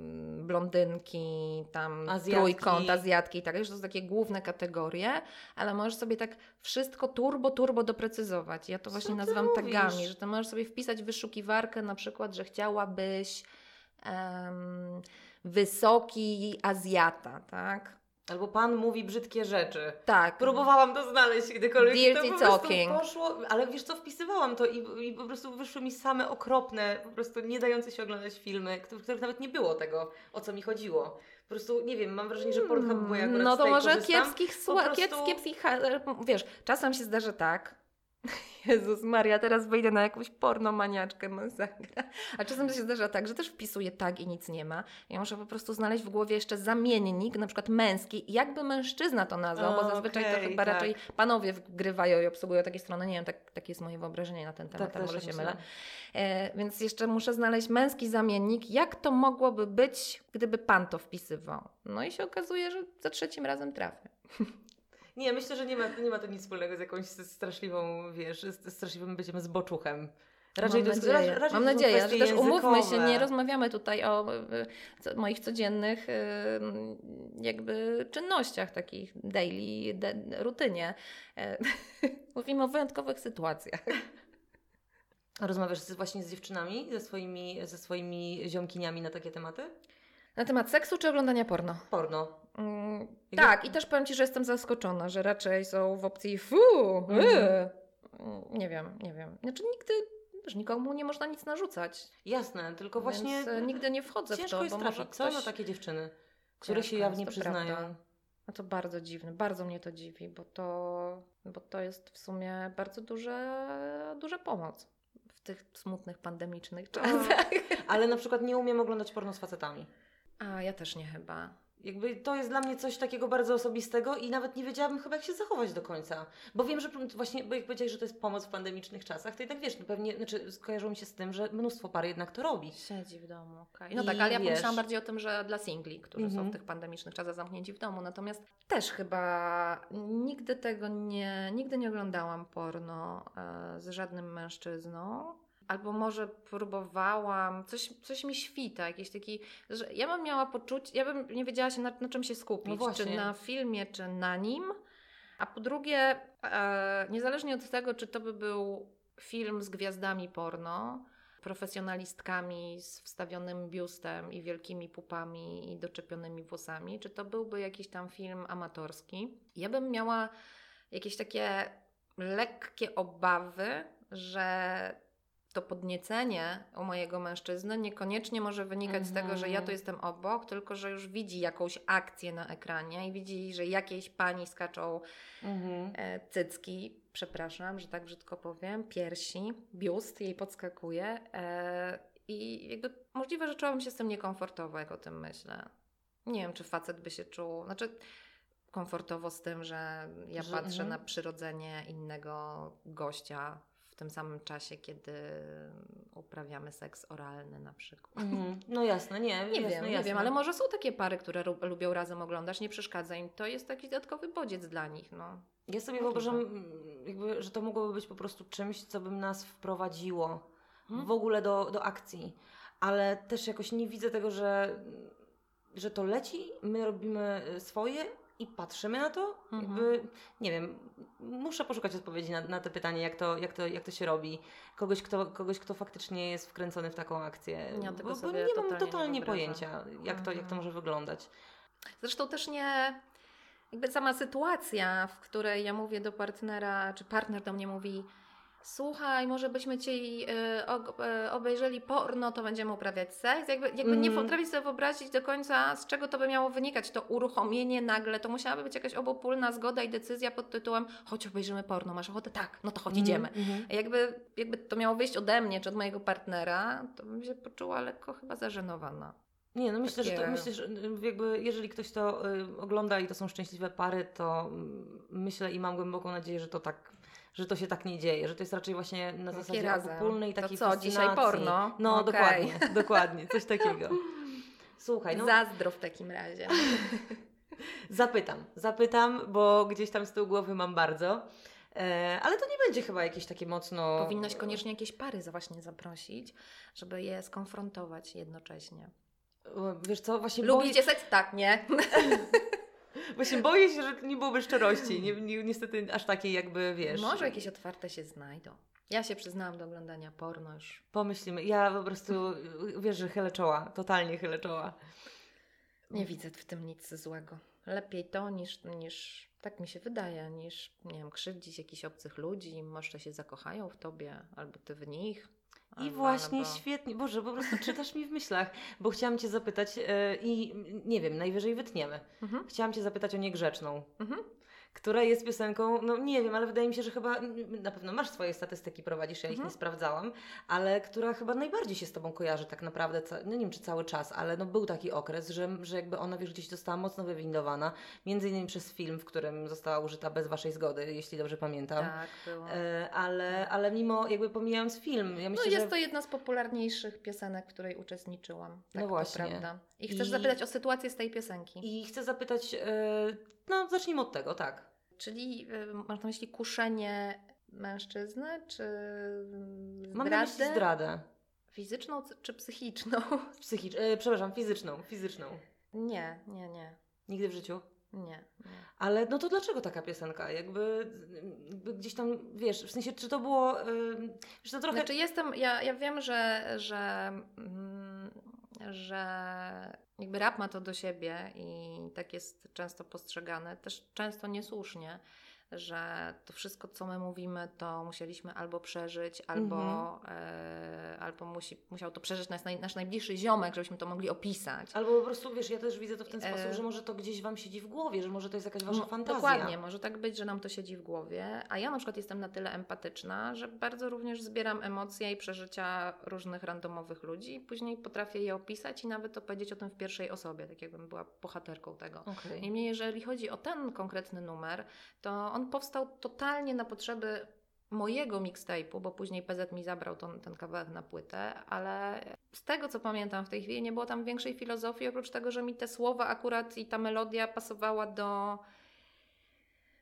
blondynki, tam Azjatki. trójkąt, azjatki i tak że to są takie główne kategorie, ale możesz sobie tak wszystko turbo, turbo doprecyzować. Ja to właśnie nazywam mówisz? tagami, że ty możesz sobie wpisać w wyszukiwarkę na przykład, że chciałabyś em, wysoki Azjata, tak? Albo pan mówi brzydkie rzeczy. Tak. Próbowałam to znaleźć kiedykolwiek. Dirty to talking. poszło, ale wiesz co, wpisywałam to i, i po prostu wyszły mi same okropne, po prostu nie dające się oglądać filmy, w których nawet nie było tego, o co mi chodziło. Po prostu, nie wiem, mam wrażenie, że Pornhub, bo ja akurat No to może kiepskich, prostu- kiep- kiepskich, wiesz, czasem się zdarza tak, <laughs> Jezus Maria, teraz wyjdę na jakąś pornomaniaczkę masakra. A czasem się zdarza tak, że też wpisuję tak i nic nie ma. Ja muszę po prostu znaleźć w głowie jeszcze zamiennik, na przykład męski, jakby mężczyzna to nazwał, bo zazwyczaj to okej, chyba tak. raczej panowie wgrywają i obsługują takie strony. Nie wiem, tak, takie jest moje wyobrażenie na ten temat, Tak, tak, może tak się myślałam. mylę. E, więc jeszcze muszę znaleźć męski zamiennik. Jak to mogłoby być, gdyby pan to wpisywał? No i się okazuje, że za trzecim razem trafię. <laughs> Nie, myślę, że nie ma, nie ma to nic wspólnego z jakąś straszliwą, wiesz, straszliwym byciem zboczuchem. Raczej Mam nadzieję, ra- raczej Mam nadzieję że też umówmy się, językowe. nie rozmawiamy tutaj o co, moich codziennych y, jakby czynnościach takich daily, de, rutynie. E, <laughs> Mówimy o wyjątkowych sytuacjach. <laughs> Rozmawiasz właśnie z dziewczynami, ze swoimi, ze swoimi ziomkiniami na takie tematy? Na temat seksu czy oglądania porno? Porno. Mm, tak, i też powiem Ci, że jestem zaskoczona, że raczej są w opcji fu, Mhm. y. Mm, nie wiem, nie wiem. Znaczy nigdy, wiesz, nikomu nie można nic narzucać. Jasne, tylko właśnie Więc e, nigdy nie wchodzę w ciężko to, jest bo może trafić, co ktoś... na takie dziewczyny, które się Ciężko jawnie jest, to przyznają. prawda. No to bardzo dziwne, bardzo mnie to dziwi, bo to, bo to jest w sumie bardzo duże, duża pomoc w tych smutnych, pandemicznych czasach. Ale na przykład nie umiem oglądać porno z facetami. A ja też nie chyba. Jakby to jest dla mnie coś takiego bardzo osobistego i nawet nie wiedziałabym chyba jak się zachować do końca. Bo wiem, że właśnie, bo jak powiedziałeś, że to jest pomoc w pandemicznych czasach, to jednak wiesz, no pewnie, znaczy skojarzyło mi się z tym, że mnóstwo par jednak to robi. Siedzi w domu, okej. No I tak, ale ja wiesz- pomyślałam bardziej o tym, że dla singli, którzy są Mhm. w tych pandemicznych czasach zamknięci w domu. Natomiast też chyba nigdy tego nie, nigdy nie oglądałam porno e, z żadnym mężczyzną. Albo może próbowałam, coś, coś mi świta, jakiś taki, że ja bym miała poczucie, ja bym nie wiedziała się na, na czym się skupić, No czy na filmie, czy na nim. A po drugie, e, niezależnie od tego, czy to by był film z gwiazdami porno, profesjonalistkami z wstawionym biustem i wielkimi pupami i doczepionymi włosami, czy to byłby jakiś tam film amatorski. Ja bym miała jakieś takie lekkie obawy, że to podniecenie u mojego mężczyzny niekoniecznie może wynikać z tego, że ja tu Mhm. jestem obok, tylko że już widzi jakąś akcję na ekranie i widzi, że jakieś pani skaczą Mhm. e, cycki, przepraszam, że tak brzydko powiem, piersi, biust jej podskakuje e, i jakby możliwe, że czułabym się z tym niekomfortowo, jak o tym myślę. Nie wiem, czy facet by się czuł, znaczy komfortowo z tym, że ja Że- patrzę mhm. na przyrodzenie innego gościa tym samym czasie, kiedy uprawiamy seks oralny na przykład. Mhm. No jasne, nie, Nie jasne, wiem, jasne. nie wiem, ale może są takie pary, które lubią razem oglądać, nie przeszkadza im. To jest taki dodatkowy bodziec dla nich, no. Ja sobie Możliwe. wyobrażam, mm, jakby, że to mogłoby być po prostu czymś, co by nas wprowadziło Hmm? w ogóle do, do akcji. Ale też jakoś nie widzę tego, że, że to leci, my robimy y, swoje i patrzymy na to. Mhm. Jakby, nie wiem, muszę poszukać odpowiedzi na, na to pytanie, jak to, jak, to, jak to się robi. Kogoś kto, kogoś, kto faktycznie jest wkręcony w taką akcję. Ja bo, bo nie mam totalnie nie totalnie wyobrażam. pojęcia, jak to, jak to Mhm. może wyglądać. Zresztą też nie. Jakby sama sytuacja, w której ja mówię do partnera, czy partner do mnie mówi: Słuchaj, może byśmy ci y, y, obejrzeli porno, to będziemy uprawiać seks. Jakby, jakby nie Mhm. potrafię sobie wyobrazić do końca, z czego to by miało wynikać. To uruchomienie nagle, to musiałaby być jakaś obopólna zgoda i decyzja pod tytułem: Chodź, obejrzymy porno, masz ochotę? Tak, no to chodź, idziemy. Mhm. A Jakby, jakby to miało wyjść ode mnie czy od mojego partnera, to bym się poczuła lekko chyba zażenowana. Nie, no myślę, że to, Takie- myślę, że y, jakby jeżeli ktoś to y, ogląda i to są szczęśliwe pary, to mm, myślę i mam głęboką nadzieję, że to tak, że to się tak nie dzieje, że to jest raczej właśnie na Takie zasadzie razem. To takiej co, dzisiaj fascynacji. porno? No, Okej. dokładnie, <laughs> dokładnie, coś takiego. Słuchaj, no Zazdro w takim razie. <laughs> zapytam, zapytam, bo gdzieś tam z tyłu głowy mam bardzo, e, ale to nie będzie chyba jakieś takie mocno... Powinnaś koniecznie jakieś pary właśnie zaprosić, żeby je skonfrontować jednocześnie. Wiesz co, właśnie boję, Lubicie seks? Tak, nie? <laughs> właśnie boję się, że nie byłoby szczerości, nie, nie, niestety aż takiej jakby, wiesz... Może jakieś otwarte się znajdą. Ja się przyznałam do oglądania porno już. Pomyślimy, ja po prostu, wiesz, że chylę czoła, totalnie chylę czoła. Nie widzę w tym nic złego. Lepiej to niż, niż tak mi się wydaje, niż, nie wiem, krzywdzić jakichś obcych ludzi, może się zakochają w tobie, albo ty w nich. I właśnie albo... świetnie, Boże, po prostu czytasz mi w myślach, bo chciałam Cię zapytać e, i nie wiem, najwyżej wytniemy. Mhm. Chciałam Cię zapytać o Niegrzeczną, Mhm. Która jest piosenką, no nie wiem, ale wydaje mi się, że chyba, na pewno masz swoje statystyki, prowadzisz, ja ich Mhm. nie sprawdzałam, ale która chyba najbardziej się z Tobą kojarzy tak naprawdę, no nie wiem czy cały czas, ale no był taki okres, że, że jakby ona, wiesz, gdzieś została mocno wywindowana, między innymi przez film, w którym została użyta bez Waszej zgody, jeśli dobrze pamiętam. Tak, było. E, ale, ale mimo, jakby pomijając film, ja No myślę, jest że... to jedna z popularniejszych piosenek, w której uczestniczyłam. Tak, No właśnie. Prawda. I chcesz I- zapytać o sytuację z tej piosenki. I chcę zapytać, e, no zacznijmy od tego, tak. Czyli y, masz na myśli kuszenie mężczyzny, czy zdradę? Mam na myśli zdradę. Fizyczną czy psychiczną? <laughs> Psychicz, e, przepraszam, fizyczną, fizyczną. Nie, nie, nie. Nigdy w życiu. Nie, nie. Ale no to dlaczego taka piosenka? Jakby, jakby gdzieś tam, wiesz, w sensie, czy to było, e, wiesz, to trochę... Znaczy jestem, ja, ja wiem, że, że, mm, że jakby rap ma to do siebie i tak jest często postrzegane, też często niesłusznie, że to wszystko, co my mówimy, to musieliśmy albo przeżyć, albo, Mhm. e, albo musi, musiał to przeżyć nasz, naj, nasz najbliższy ziomek, żebyśmy to mogli opisać. Albo po prostu, wiesz, ja też widzę to w ten E, sposób, że może to gdzieś Wam siedzi w głowie, że może to jest jakaś Wasza No, fantazja. Dokładnie, może tak być, że nam to siedzi w głowie, a ja na przykład jestem na tyle empatyczna, że bardzo również zbieram emocje i przeżycia różnych randomowych ludzi i później potrafię je opisać i nawet opowiedzieć o tym w pierwszej osobie, tak jakbym była bohaterką tego. Okej. Niemniej, jeżeli chodzi o ten konkretny numer, to on powstał totalnie na potrzeby mojego mixtape'u, bo później PZ mi zabrał ten, ten kawałek na płytę, ale z tego co pamiętam w tej chwili nie było tam większej filozofii, oprócz tego, że mi te słowa akurat i ta melodia pasowała do,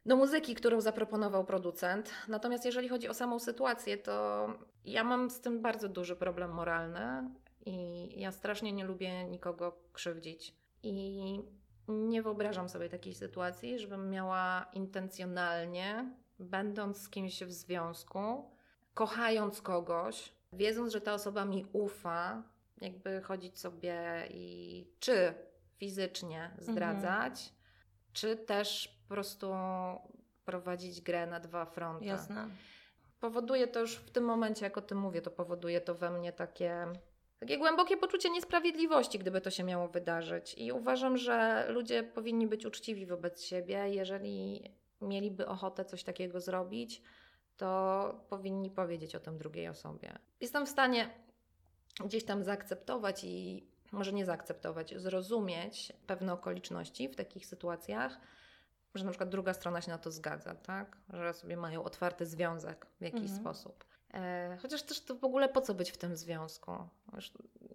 do muzyki, którą zaproponował producent. Natomiast jeżeli chodzi o samą sytuację, to ja mam z tym bardzo duży problem moralny i ja strasznie nie lubię nikogo krzywdzić. I nie wyobrażam sobie takiej sytuacji, żebym miała intencjonalnie, będąc z kimś w związku, kochając kogoś, wiedząc, że ta osoba mi ufa, jakby chodzić sobie i czy fizycznie zdradzać, czy też po prostu prowadzić grę na dwa fronty. Jasne. Powoduje to już w tym momencie, jak o tym mówię, to powoduje to we mnie takie, takie głębokie poczucie niesprawiedliwości, gdyby to się miało wydarzyć. I uważam, że ludzie powinni być uczciwi wobec siebie. Jeżeli mieliby ochotę coś takiego zrobić, to powinni powiedzieć o tym drugiej osobie. Jestem w stanie gdzieś tam zaakceptować i może nie zaakceptować, zrozumieć pewne okoliczności w takich sytuacjach, że na przykład druga strona się na to zgadza, tak? Że sobie mają otwarty związek w jakiś Mhm. sposób. E, chociaż też to w ogóle po co być w tym związku? Już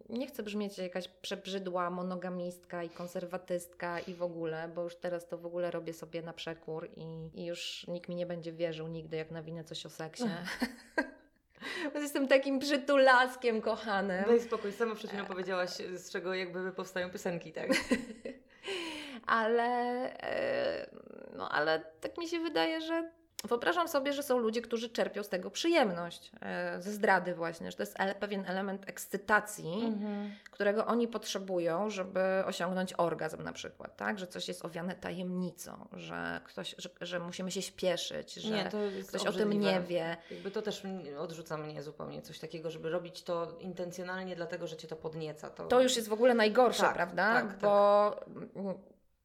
nie chcę brzmieć jak jakaś przebrzydła monogamistka i konserwatystka i w ogóle, bo już teraz to w ogóle robię sobie na przekór i, i już nikt mi nie będzie wierzył nigdy, jak nawinę coś o seksie. <laughs> Jestem takim przytulaskiem kochanym. Daj spokój, sama przed chwilą powiedziałaś, z czego jakby powstają piosenki, tak? <laughs> ale, e, no, ale tak mi się wydaje, że wyobrażam sobie, że są ludzie, którzy czerpią z tego przyjemność, e, ze zdrady właśnie, że to jest pewien element ekscytacji, Mhm. którego oni potrzebują, żeby osiągnąć orgazm na przykład, tak? Że coś jest owiane tajemnicą, że, ktoś, że, że musimy się śpieszyć, że Nie, ktoś o tym obrzydliwe. nie wie. Jakby to też odrzuca mnie zupełnie, coś takiego, żeby robić to intencjonalnie dlatego, że Cię to podnieca. To, To już jest w ogóle najgorsze, Tak, prawda? tak, tak. bo,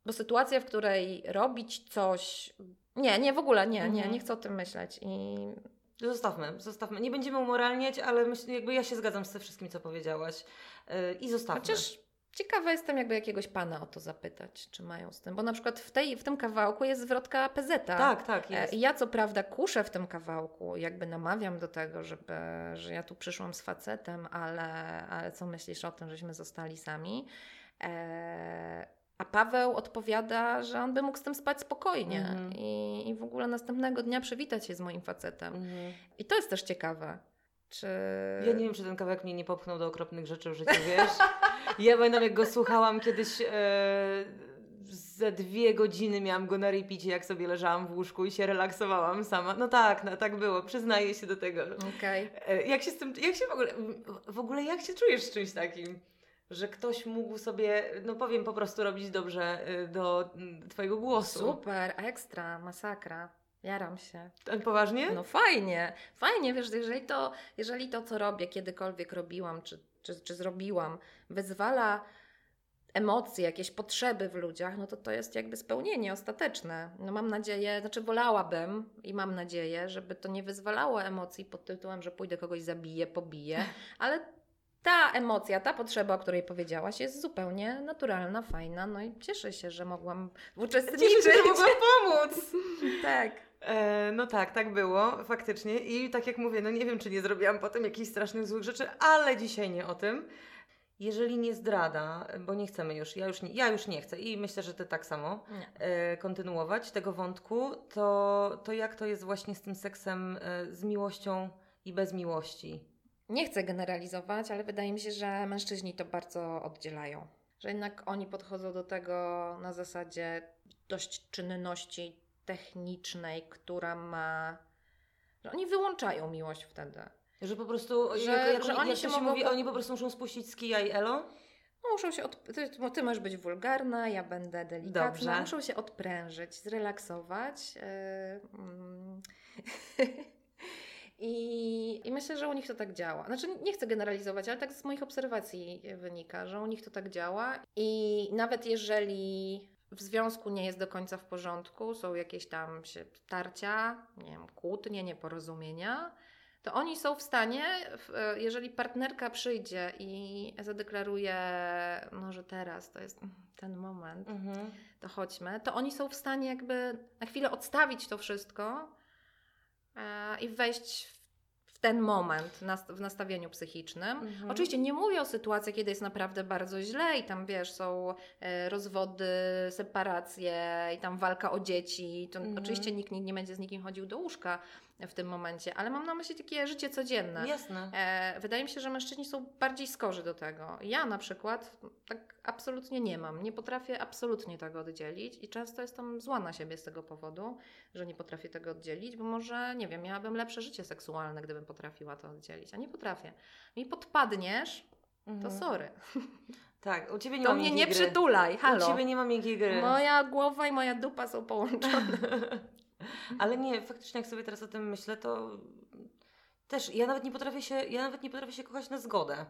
bo sytuacja, w której robić coś. Nie, nie, w ogóle nie, nie, Mhm. nie chcę o tym myśleć. I Zostawmy, zostawmy. Nie będziemy umoralniać, ale myśl, jakby ja się zgadzam ze wszystkim, co powiedziałaś. Yy, I zostawmy. chociaż Ciekawa jestem, jakby jakiegoś pana o to zapytać, czy mają z tym. Bo na przykład w, tej, w tym kawałku jest zwrotka PZ. Tak, tak, E, jest. Ja co prawda kuszę w tym kawałku, jakby namawiam do tego, żeby, że ja tu przyszłam z facetem, ale, ale co myślisz o tym, żeśmy zostali sami? E, a Paweł odpowiada, że on by mógł z tym spać spokojnie Mhm. i, i w ogóle następnego dnia przywitać się z moim facetem. Mhm. I to jest też ciekawe. Czy... Ja nie wiem, czy ten kawałek mnie nie popchnął do okropnych rzeczy w życiu, wiesz? Ja pamiętam, jak go słuchałam kiedyś e, ze dwie godziny miałam go na repeacie, jak sobie leżałam w łóżku i się relaksowałam sama. No tak, no tak było, przyznaję się do tego. Okej. E, Jak się z tym, jak się w ogóle, w ogóle jak się czujesz z czymś takim? Że ktoś mógł sobie, no powiem, po prostu robić dobrze e, do mm, Twojego głosu. Super, ekstra, masakra. Jaram się. Tak poważnie? No fajnie, fajnie, wiesz, jeżeli to, jeżeli to co robię, kiedykolwiek robiłam, czy, czy, czy zrobiłam, wyzwala emocje, jakieś potrzeby w ludziach, no to to jest jakby spełnienie ostateczne. No mam nadzieję, znaczy wolałabym i mam nadzieję, żeby to nie wyzwalało emocji pod tytułem, że pójdę kogoś zabiję, pobiję, <laughs> ale ta emocja, ta potrzeba, o której powiedziałaś, jest zupełnie naturalna, fajna, no i cieszę się, że mogłam uczestniczyć. Cieszę się, że mogłam pomóc. <laughs> tak. E, no tak, tak było, faktycznie. I tak jak mówię, no nie wiem, czy nie zrobiłam potem jakichś strasznych złych rzeczy, ale dzisiaj nie o tym. Jeżeli nie zdrada, bo nie chcemy już, ja już nie, ja już nie chcę i myślę, że ty tak samo, e, kontynuować tego wątku, to, to jak to jest właśnie z tym seksem, e, z miłością i bez miłości? Nie chcę generalizować, ale wydaje mi się, że mężczyźni to bardzo oddzielają. Że jednak oni podchodzą do tego na zasadzie dość czynności technicznej, która ma. że oni wyłączają miłość wtedy. Że po prostu, Że- jak, jak, że oni, oni jak się się mogą mówi, po- oni po prostu muszą spuścić z kija i elo? Muszą się od... ty, ty masz być wulgarna, ja będę delikatna. Dobrze. Muszą się odprężyć, zrelaksować. Yy, mm. <laughs> I, I myślę, że u nich to tak działa. Znaczy, nie chcę generalizować, ale tak z moich obserwacji wynika, że u nich to tak działa. I nawet jeżeli w związku nie jest do końca w porządku, są jakieś tam się tarcia, nie wiem, kłótnie, nieporozumienia, to oni są w stanie, jeżeli partnerka przyjdzie i zadeklaruje, no, że teraz to jest ten moment, Mhm. to chodźmy, to oni są w stanie jakby na chwilę odstawić to wszystko i wejść w, ten moment w nastawieniu psychicznym. Mhm. Oczywiście nie mówię o sytuacji, kiedy jest naprawdę bardzo źle i tam wiesz, są e, rozwody, separacje i tam walka o dzieci. To Mhm. Oczywiście nikt nie, nie będzie z nikim chodził do łóżka w tym momencie, ale mam na myśli takie życie codzienne. Jasne. E, wydaje mi się, że mężczyźni są bardziej skorzy do tego. Ja na przykład tak absolutnie nie mam. Nie potrafię absolutnie tego oddzielić i często jestem zła na siebie z tego powodu, że nie potrafię tego oddzielić, bo może, nie wiem, miałabym lepsze życie seksualne, gdybym potrafiła to oddzielić, a nie potrafię. Mi podpadniesz, to Mhm. sorry. Tak, u Ciebie nie To ma mnie miękkiej nie gry. przytulaj, U halo. Ciebie nie ma miękkiej gry. Moja głowa i moja dupa są połączone. <laughs> Ale nie, faktycznie jak sobie teraz o tym myślę, to też ja nawet nie potrafię się, ja nawet nie potrafię się kochać na zgodę.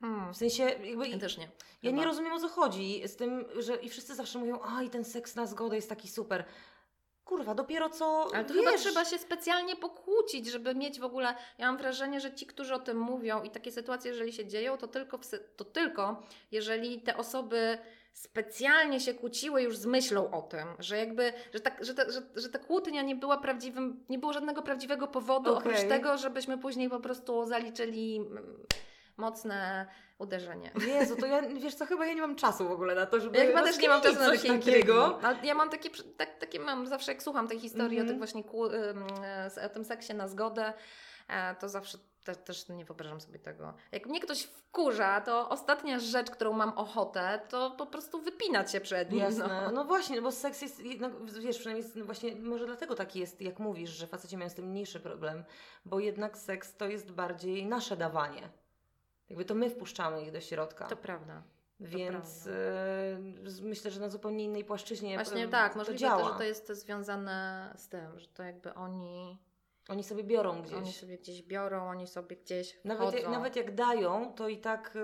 Hmm. W sensie jakby Ja też nie. ja chyba. nie rozumiem o co chodzi z tym, że i wszyscy zawsze mówią, a i ten seks na zgodę jest taki super. Kurwa, dopiero co Ale to wiesz, chyba trzeba się specjalnie pokłócić, żeby mieć w ogóle. Ja mam wrażenie, że ci, którzy o tym mówią i takie sytuacje, jeżeli się dzieją, to tylko, w, to tylko jeżeli te osoby specjalnie się kłóciły już z myślą o tym, że jakby, że, tak, że, ta, że, że ta kłótnia nie była prawdziwym, nie było żadnego prawdziwego powodu, Okej. oprócz tego, żebyśmy później po prostu zaliczyli mm, mocne uderzenie. Jezu, to ja, wiesz co, chyba ja nie mam czasu w ogóle na to, żeby Ja chyba też nie mam czasu na coś takiego. ja mam takie, tak, takie mam zawsze jak słucham tej historii Mhm. o tych właśnie kłu- ym, e, o tym seksie na zgodę, e, to zawsze te, też nie wyobrażam sobie tego. Jak mnie ktoś wkurza, to ostatnia rzecz, którą mam ochotę, to po prostu wypinać się przed nim. Jasne. No. No właśnie, no bo seks jest, jednak, wiesz, przynajmniej jest, no właśnie, może dlatego taki jest, jak mówisz, że faceci mają z tym mniejszy problem, bo jednak seks to jest bardziej nasze dawanie. Jakby to my wpuszczamy ich do środka. To prawda. Więc e, myślę, że na zupełnie innej płaszczyźnie Właśnie tak, to możliwe, działa. to, że to jest związane z tym, że to jakby oni, Oni sobie biorą gdzieś. oni sobie gdzieś biorą, oni sobie gdzieś Nawet, jak, wchodzą. nawet jak dają, to i tak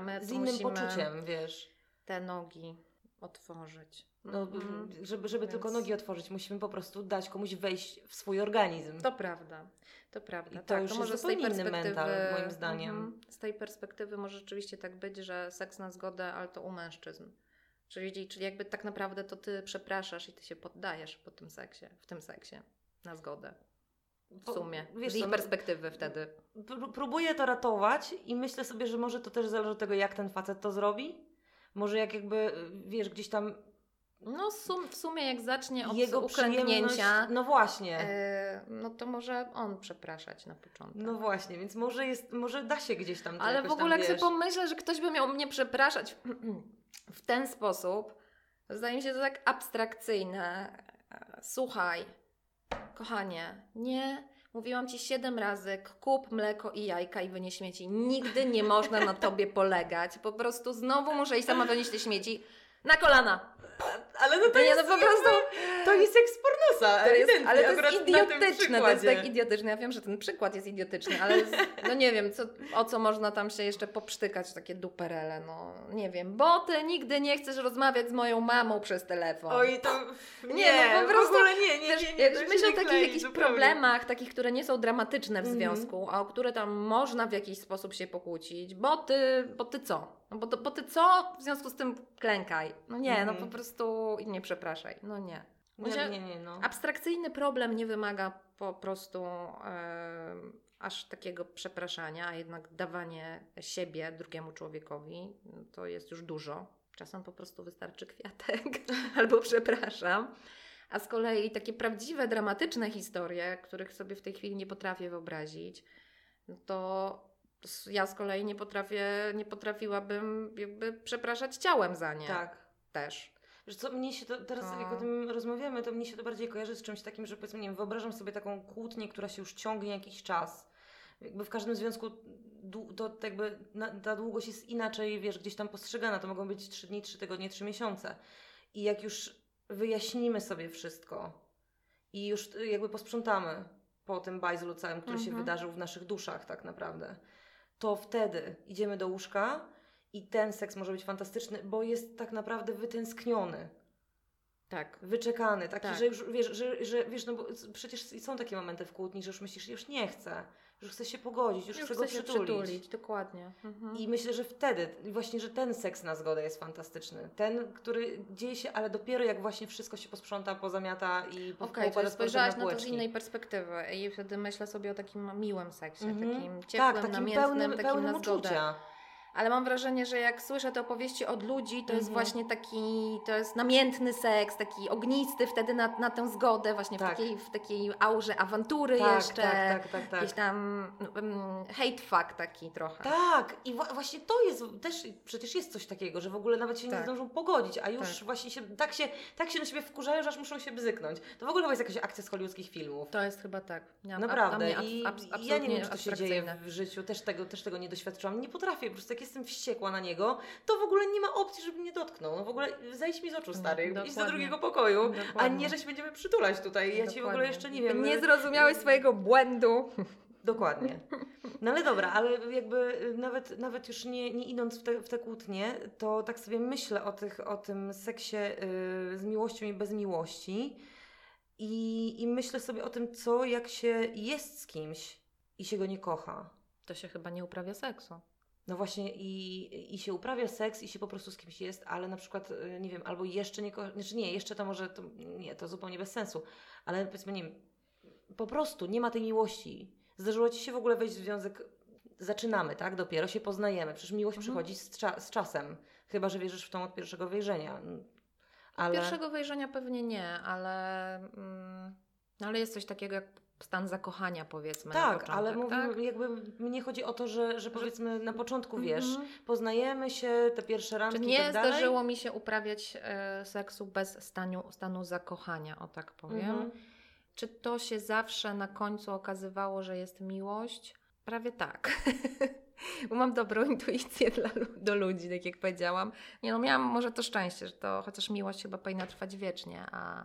my z innym poczuciem, wiesz. te nogi otworzyć. No, Mhm. żeby żeby tylko Więc- nogi otworzyć, musimy po prostu dać komuś wejść w swój organizm. To prawda, to prawda. I to tak, już to jest może z tej perspektywy, mental, moim zdaniem. Mhm. z tej perspektywy może rzeczywiście tak być, że seks na zgodę, ale to u mężczyzn. Czyli, czyli jakby tak naprawdę to ty przepraszasz i ty się poddajesz po tym seksie, w tym seksie na zgodę. W sumie. wiesz z ich perspektywy wtedy. Pró- Próbuję to ratować i myślę sobie, że może to też zależy od tego, jak ten facet to zrobi. Może jak jakby, wiesz, gdzieś tam No sum, w sumie jak zacznie od jego uklęknięcia. No właśnie. e, no to może on przepraszać na początek. No właśnie, więc może jest, może da się gdzieś tam Ale w ogóle tam, jak sobie wiesz, pomyślę, że ktoś by miał mnie przepraszać <clears throat> w ten sposób, zdaje mi się to tak abstrakcyjne. Słuchaj, kochanie, nie. Mówiłam ci siedem razy, kup mleko i jajka i wynieś śmieci. Nigdy nie można na tobie polegać. Po prostu znowu muszę iść sama wynieść te śmieci. Na kolana! Ale no to Nie, jest, no po prostu to jest jak z pornosa, to jest, ale to jest idiotyczne, to jest tak idiotyczne. Ja wiem, że ten przykład jest idiotyczny, ale z, no nie wiem, co, o co można tam się jeszcze popsztykać, takie duperele, no nie wiem. Bo ty nigdy nie chcesz rozmawiać z moją mamą przez telefon. Oj, to nie, Nie, no po prostu- w ogóle nie, nie, nie, nie, się myślę o nie takich jakichś zupełnie. problemach, takich, które nie są dramatyczne w Mhm. związku, a o które tam można w jakiś sposób się pokłócić, bo ty, bo ty co? No bo, to, bo ty co? W związku z tym klękaj. No nie, no Mhm. po prostu i nie przepraszaj. No nie. Nie, Może- nie, nie, no. Abstrakcyjny problem nie wymaga po prostu aż takiego przepraszania, a jednak dawanie siebie drugiemu człowiekowi to jest już dużo. Czasem po prostu wystarczy kwiatek <laughs> albo przepraszam. A z kolei takie prawdziwe, dramatyczne historie, których sobie w tej chwili nie potrafię wyobrazić, no to ja z kolei nie potrafię, nie potrafiłabym jakby przepraszać ciałem za nie Tak. też. Wiesz co, mnie się to, teraz No. jak o tym rozmawiamy, to mnie się to bardziej kojarzy z czymś takim, że powiedzmy, nie wiem, wyobrażam sobie taką kłótnię, która się już ciągnie jakiś czas. Jakby w każdym związku to jakby na, ta długość jest inaczej, wiesz, gdzieś tam postrzegana. To mogą być trzy dni, trzy tygodnie, trzy miesiące. I jak już wyjaśnimy sobie wszystko i już jakby posprzątamy po tym bajzlu całym, który się Mhm. wydarzył w naszych duszach tak naprawdę, to wtedy idziemy do łóżka i ten seks może być fantastyczny, bo jest tak naprawdę wytęskniony, Tak. wyczekany, taki, Tak. że już wiesz, że, że wiesz, no bo przecież są takie momenty w kłótni, że już myślisz, że już nie chcę, już chcę się pogodzić, już, Już chcę go chcę się przytulić. przytulić, dokładnie. Mhm. I myślę, że wtedy, właśnie, że ten seks na zgodę jest fantastyczny. Ten, który dzieje się, ale dopiero jak właśnie wszystko się posprząta, pozamiata i po- Okej, poukłada to spojrzałaś powrotem na to z innej perspektywy i wtedy myślę sobie o takim miłym seksie, Mhm. takim ciepłym, tak, takim namiętnym, pełnym, takim pełnym na zgodę. uczucia. Ale mam wrażenie, że jak słyszę te opowieści od ludzi, to jest Mhm. właśnie taki, to jest namiętny seks, taki ognisty wtedy na, na tę zgodę, właśnie Tak. w, takiej, w takiej aurze awantury Tak, jeszcze. tak, tak, tak, tak. Jakiś tam um, hate fuck taki trochę. Tak, i wa- właśnie to jest też, przecież jest coś takiego, że w ogóle nawet się nie Tak. zdążą pogodzić, a już Tak. właśnie się tak, się tak się na siebie wkurzają, że aż muszą się bzyknąć. To w ogóle chyba jest jakaś akcja z hollywoodzkich filmów. To jest chyba tak. Naprawdę. I, ab, ab, I ja nie wiem, czy to się dzieje w życiu. Też tego, też tego nie doświadczyłam. Nie potrafię. Po prostu jak jestem wściekła na niego, to w ogóle nie ma opcji, żeby mnie dotknął. No w ogóle zejdź mi z oczu, stary. Idź do dokładnie. drugiego pokoju. A Dokładnie. nie, że się będziemy przytulać tutaj. Ja ci w ogóle Dokładnie. jeszcze nie wiem. Nie zrozumiałeś swojego błędu. <laughs> Dokładnie. No ale dobra, ale jakby y, nawet, nawet już nie, nie idąc w te, w te kłótnie, to tak sobie myślę o, tych, o tym seksie y, z miłością i bez miłości i, i myślę sobie o tym, co jak się jest z kimś i się go nie kocha. To się chyba nie uprawia seksu. No właśnie i, i się uprawia seks i się po prostu z kimś jest, ale na przykład, y, nie wiem, albo jeszcze nie znaczy nie, jeszcze to może, to, nie, to zupełnie bez sensu, ale powiedzmy, nie wiem, po prostu nie ma tej miłości. Zdarzyło Ci się w ogóle wejść w związek, zaczynamy, tak, dopiero się poznajemy, przecież miłość Mhm. przychodzi z, cza- z czasem, chyba, że wierzysz w tą od pierwszego wejrzenia. Ale... Pierwszego wejrzenia pewnie nie, ale, mm, no ale jest coś takiego jak stan zakochania, powiedzmy. na Tak, początek, ale mówimy, tak? jakby mnie chodzi o to, że, że powiedzmy na początku, wiesz, Mhm. poznajemy się, te pierwsze randki Czy nie tak dalej. zdarzyło mi się uprawiać e, seksu bez stanu, stanu zakochania, o tak powiem? Mhm. Czy to się zawsze na końcu okazywało, że jest miłość? Prawie tak. <laughs> Bo mam dobrą intuicję dla, do ludzi, tak jak powiedziałam. Nie no, miałam może to szczęście, że to chociaż miłość chyba powinna trwać wiecznie, a,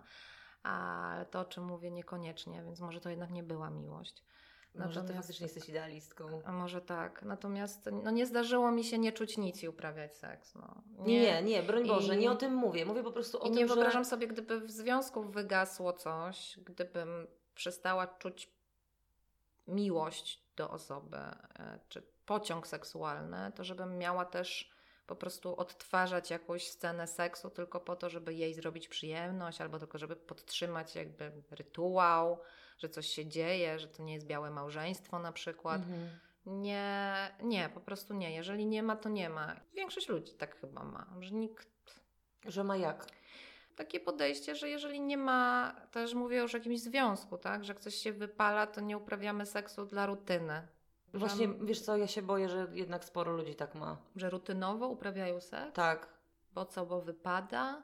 a to, o czym mówię, niekoniecznie, więc może to jednak nie była miłość. Może ty Natomiast- faktycznie jesteś idealistką. A może tak. Natomiast no nie zdarzyło mi się nie czuć nic i uprawiać seks. No. Nie, nie, broń Boże, I- nie o tym mówię. Mówię po prostu o I tym, nie że... wyobrażam sobie, gdyby w związku wygasło coś, gdybym przestała czuć miłość do osoby, e, czy pociąg seksualny, to żebym miała też po prostu odtwarzać jakąś scenę seksu tylko po to, żeby jej zrobić przyjemność, albo tylko żeby podtrzymać jakby rytuał, że coś się dzieje, że to nie jest białe małżeństwo na przykład. Mhm. Nie, nie, po prostu nie. Jeżeli nie ma, to nie ma. Większość ludzi tak chyba ma, że nikt Że ma jak? takie podejście, że jeżeli nie ma, też mówię już o jakimś związku, tak, że ktoś się wypala, to nie uprawiamy seksu dla rutyny. Właśnie, Że, wiesz co, ja się boję, że jednak sporo ludzi tak ma. że rutynowo uprawiają seks, Tak. bo co, bo wypada,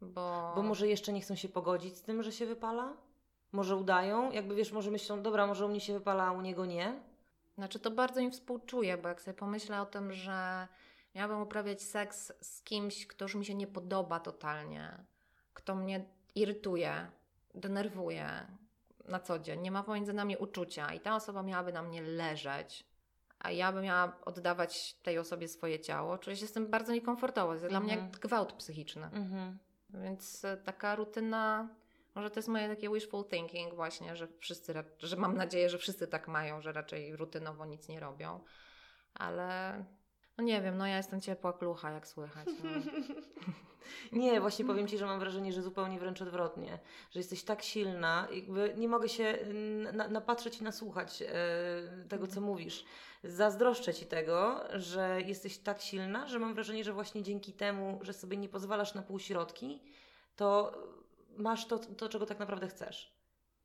bo... Bo może jeszcze nie chcą się pogodzić z tym, że się wypala? Może udają? Jakby wiesz, może myślą, dobra, może u mnie się wypala, a u niego nie? Znaczy to bardzo im współczuję, bo jak sobie pomyślę o tym, że miałabym uprawiać seks z kimś, kto już mi się nie podoba totalnie, kto mnie irytuje, denerwuje na co dzień, nie ma pomiędzy nami uczucia i ta osoba miałaby na mnie leżeć, a ja bym miała oddawać tej osobie swoje ciało, czuję się z tym bardzo niekomfortowo. Jest dla mnie Mhm. jak gwałt psychiczny. Mhm. Więc e, taka rutyna, może to jest moje takie wishful thinking właśnie, że wszyscy, że mam nadzieję, że wszyscy tak mają, że raczej rutynowo nic nie robią, ale no nie wiem, no ja jestem ciepła klucha, jak słychać. No. <laughs> Nie, właśnie powiem Ci, że mam wrażenie, że zupełnie wręcz odwrotnie. Że jesteś tak silna, jakby nie mogę się na, napatrzeć i nasłuchać e, tego, co mówisz. Zazdroszczę Ci tego, że jesteś tak silna, że mam wrażenie, że właśnie dzięki temu, że sobie nie pozwalasz na półśrodki, to masz to, to czego tak naprawdę chcesz.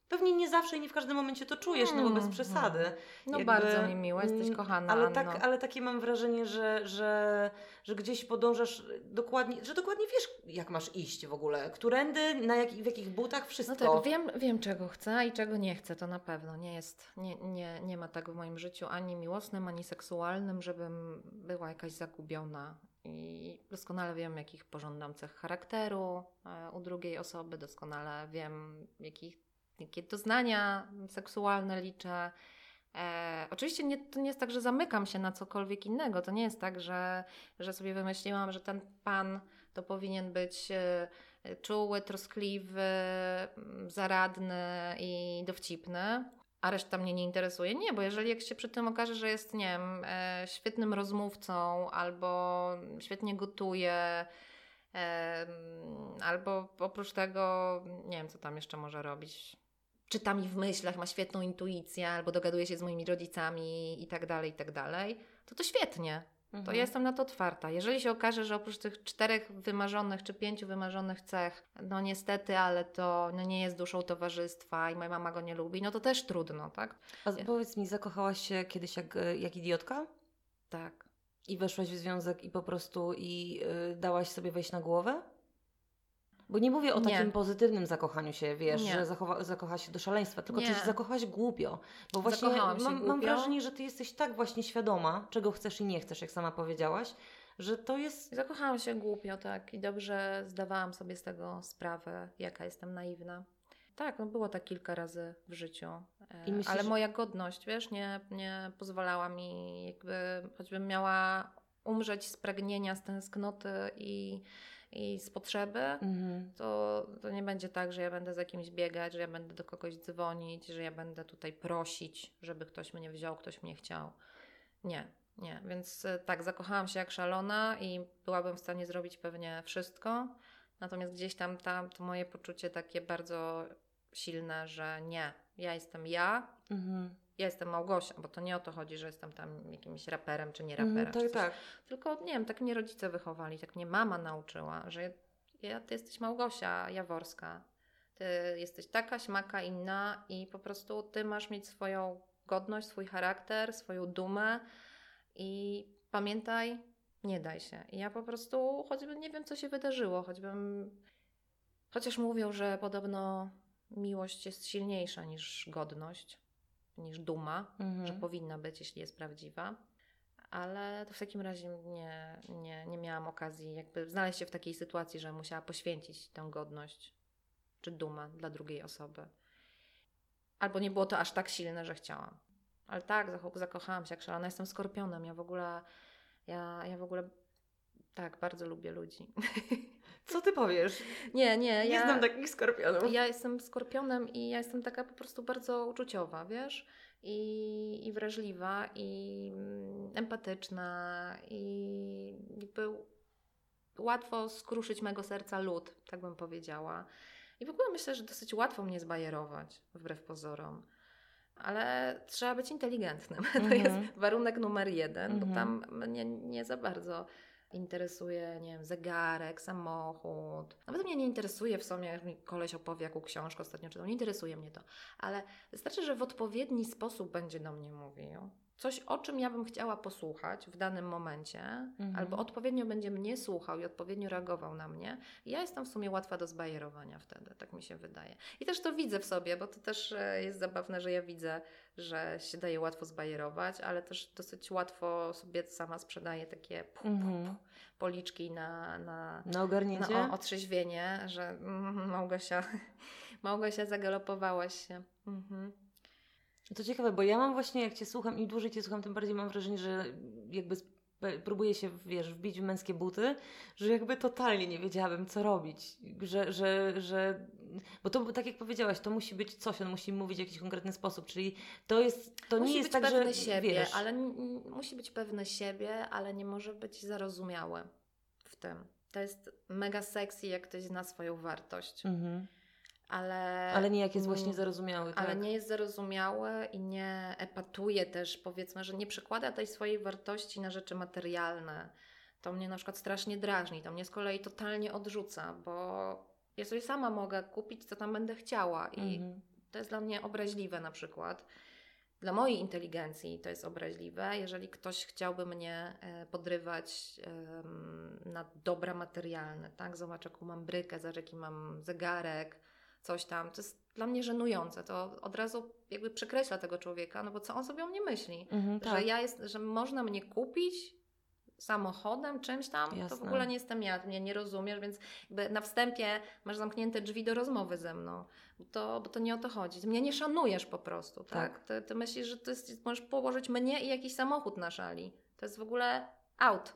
Pewnie nie zawsze i nie w każdym momencie to czujesz, no bo bez Mhm. przesady. no Jakby, bardzo mi miło, jesteś mm, kochana, Ale, Anno. tak, ale takie mam wrażenie, że, że, że gdzieś podążasz dokładnie, że dokładnie wiesz, jak masz iść w ogóle. Którędy, na jak, w jakich butach, wszystko. No tak, wiem, wiem czego chcę i czego nie chcę, to na pewno nie jest, nie, nie, nie ma tak w moim życiu ani miłosnym, ani seksualnym, żebym była jakaś zagubiona. I doskonale wiem, jakich pożądam cech charakteru e, u drugiej osoby, doskonale wiem, jakich, jakie doznania seksualne liczę. E, oczywiście nie, to nie jest tak, że zamykam się na cokolwiek innego. To nie jest tak, że, że sobie wymyśliłam, że ten pan to powinien być e, czuły, troskliwy, mm, zaradny i dowcipny, a reszta mnie nie interesuje. Nie, bo jeżeli jak się przy tym okaże, że jest, nie wiem, e, świetnym rozmówcą albo świetnie gotuje, e, mm, albo oprócz tego, nie wiem, co tam jeszcze może robić. Czyta mi w myślach, ma świetną intuicję, albo dogaduje się z moimi rodzicami i tak dalej, i tak dalej, to to świetnie to Mhm. ja jestem na to otwarta. Jeżeli się okaże, że oprócz tych czterech wymarzonych czy pięciu wymarzonych cech, no niestety, ale to no nie jest duszą towarzystwa i moja mama go nie lubi, no to też trudno, tak? A powiedz mi, zakochałaś się kiedyś jak, jak idiotka? Tak. I weszłaś w związek i po prostu i y, dałaś sobie wejść na głowę? Bo nie mówię o Nie. takim pozytywnym zakochaniu się, wiesz, Nie. że zachowa- zakochałaś się do szaleństwa, tylko Nie. ty się zakochałaś głupio. Bo właśnie mam, mam głupio. wrażenie, że ty jesteś tak właśnie świadoma, czego chcesz i nie chcesz, jak sama powiedziałaś, że to jest... Zakochałam się głupio, tak, i dobrze zdawałam sobie z tego sprawę, jaka jestem naiwna. Tak, no było tak kilka razy w życiu, e, myślisz, ale moja godność, wiesz, nie, nie pozwalała mi, jakby, choćbym miała umrzeć z pragnienia, z tęsknoty i, i z potrzeby, Mhm. to, to nie będzie tak, że ja będę za kimś biegać, że ja będę do kogoś dzwonić, że ja będę tutaj prosić, żeby ktoś mnie wziął, ktoś mnie chciał. Nie, nie. Więc e, tak, zakochałam się jak szalona i byłabym w stanie zrobić pewnie wszystko. Natomiast gdzieś tam, tam to moje poczucie takie bardzo silne, że nie, ja jestem ja, Mhm. Ja jestem Małgosia, bo to nie o to chodzi, że jestem tam jakimś raperem czy nie raperem. Mhm, czy tak, coś tak. tylko nie wiem, tak mnie rodzice wychowali, tak mnie mama nauczyła, że ja, ty jesteś Małgosia Jaworska. Ty jesteś taka, śmaka, inna i po prostu ty masz mieć swoją godność, swój charakter, swoją dumę i pamiętaj, nie daj się. I ja po prostu, choćby nie wiem, co się wydarzyło, choćbym. Chociaż mówią, że podobno miłość jest silniejsza niż godność, niż duma, Mhm. że powinna być, jeśli jest prawdziwa. Ale to w takim razie nie, nie, nie miałam okazji jakby znaleźć się w takiej sytuacji, że musiała poświęcić tę godność czy dumę dla drugiej osoby. Albo nie było to aż tak silne, że chciałam. Ale tak, zako- zakochałam się jak szalona. Jestem skorpionem. Ja w ogóle, ja, ja w ogóle tak, bardzo lubię ludzi. <laughs> Co ty powiesz? Nie, nie, Nie ja, znam takich skorpionów. ja jestem skorpionem i ja jestem taka po prostu bardzo uczuciowa, wiesz? I, i wrażliwa, i mm, empatyczna, i jakby łatwo skruszyć mego serca lód, tak bym powiedziała. I w ogóle myślę, że dosyć łatwo mnie zbajerować, wbrew pozorom. Ale trzeba być inteligentnym. <laughs> To Mhm. jest warunek numer jeden, bo Mhm. tam mnie nie za bardzo interesuje, nie wiem, zegarek, samochód. Nawet mnie nie interesuje w sumie, jak mi koleś opowie, jaką książkę ostatnio czytał. Nie interesuje mnie to. Ale wystarczy, że w odpowiedni sposób będzie do mnie mówił. Coś, o czym ja bym chciała posłuchać w danym momencie, Mhm. albo odpowiednio będzie mnie słuchał i odpowiednio reagował na mnie. Ja jestem w sumie łatwa do zbajerowania wtedy, tak mi się wydaje. I też to widzę w sobie, bo to też e, jest zabawne, że ja widzę, że się daje łatwo zbajerować, ale też dosyć łatwo sobie sama sprzedaję takie pu, pu, Mhm. policzki na, na, Na ogarnięcie? na otrzeźwienie, że mm, Małgosia, <laughs> Małgosia zagalopowałaś się. Mhm. To ciekawe, bo ja mam właśnie, jak Cię słucham, im dłużej Cię słucham, tym bardziej mam wrażenie, że jakby próbuję się, wiesz, wbić w męskie buty, że jakby totalnie nie wiedziałabym, co robić. Że, że, że... Bo to, tak jak powiedziałaś, to musi być coś, on musi mówić w jakiś konkretny sposób, czyli to jest, to musi nie jest być tak, pewny że, siebie, wiesz, ale musi być pewny siebie, ale nie może być zarozumiały w tym. To jest mega sexy, jak ktoś zna swoją wartość, Mhm. Ale... Ale nie jak jest właśnie Mm, zarozumiały, tak? Ale nie jest zarozumiały i nie epatuje też, powiedzmy, że nie przekłada tej swojej wartości na rzeczy materialne. To mnie na przykład strasznie drażni, to mnie z kolei totalnie odrzuca, bo ja sobie sama mogę kupić, co tam będę chciała i Mhm. to jest dla mnie obraźliwe na przykład. Dla mojej inteligencji to jest obraźliwe, jeżeli ktoś chciałby mnie e, podrywać na dobra materialne, tak? Zobacz, jaką mam brykę, zobacz, jaki mam zegarek, coś tam. To jest dla mnie żenujące. To od razu jakby przekreśla tego człowieka, no bo co on sobie o mnie myśli? Mhm, Że tak. ja jest, że można mnie kupić samochodem, czymś tam, to w Jasne. ogóle nie jestem ja, ty mnie nie rozumiesz, więc jakby na wstępie masz zamknięte drzwi do rozmowy ze mną, bo to, bo to nie o to chodzi. Ty mnie nie szanujesz po prostu, tak? Tak. Ty, ty myślisz, że to jest, możesz położyć mnie i jakiś samochód na szali. To jest w ogóle out.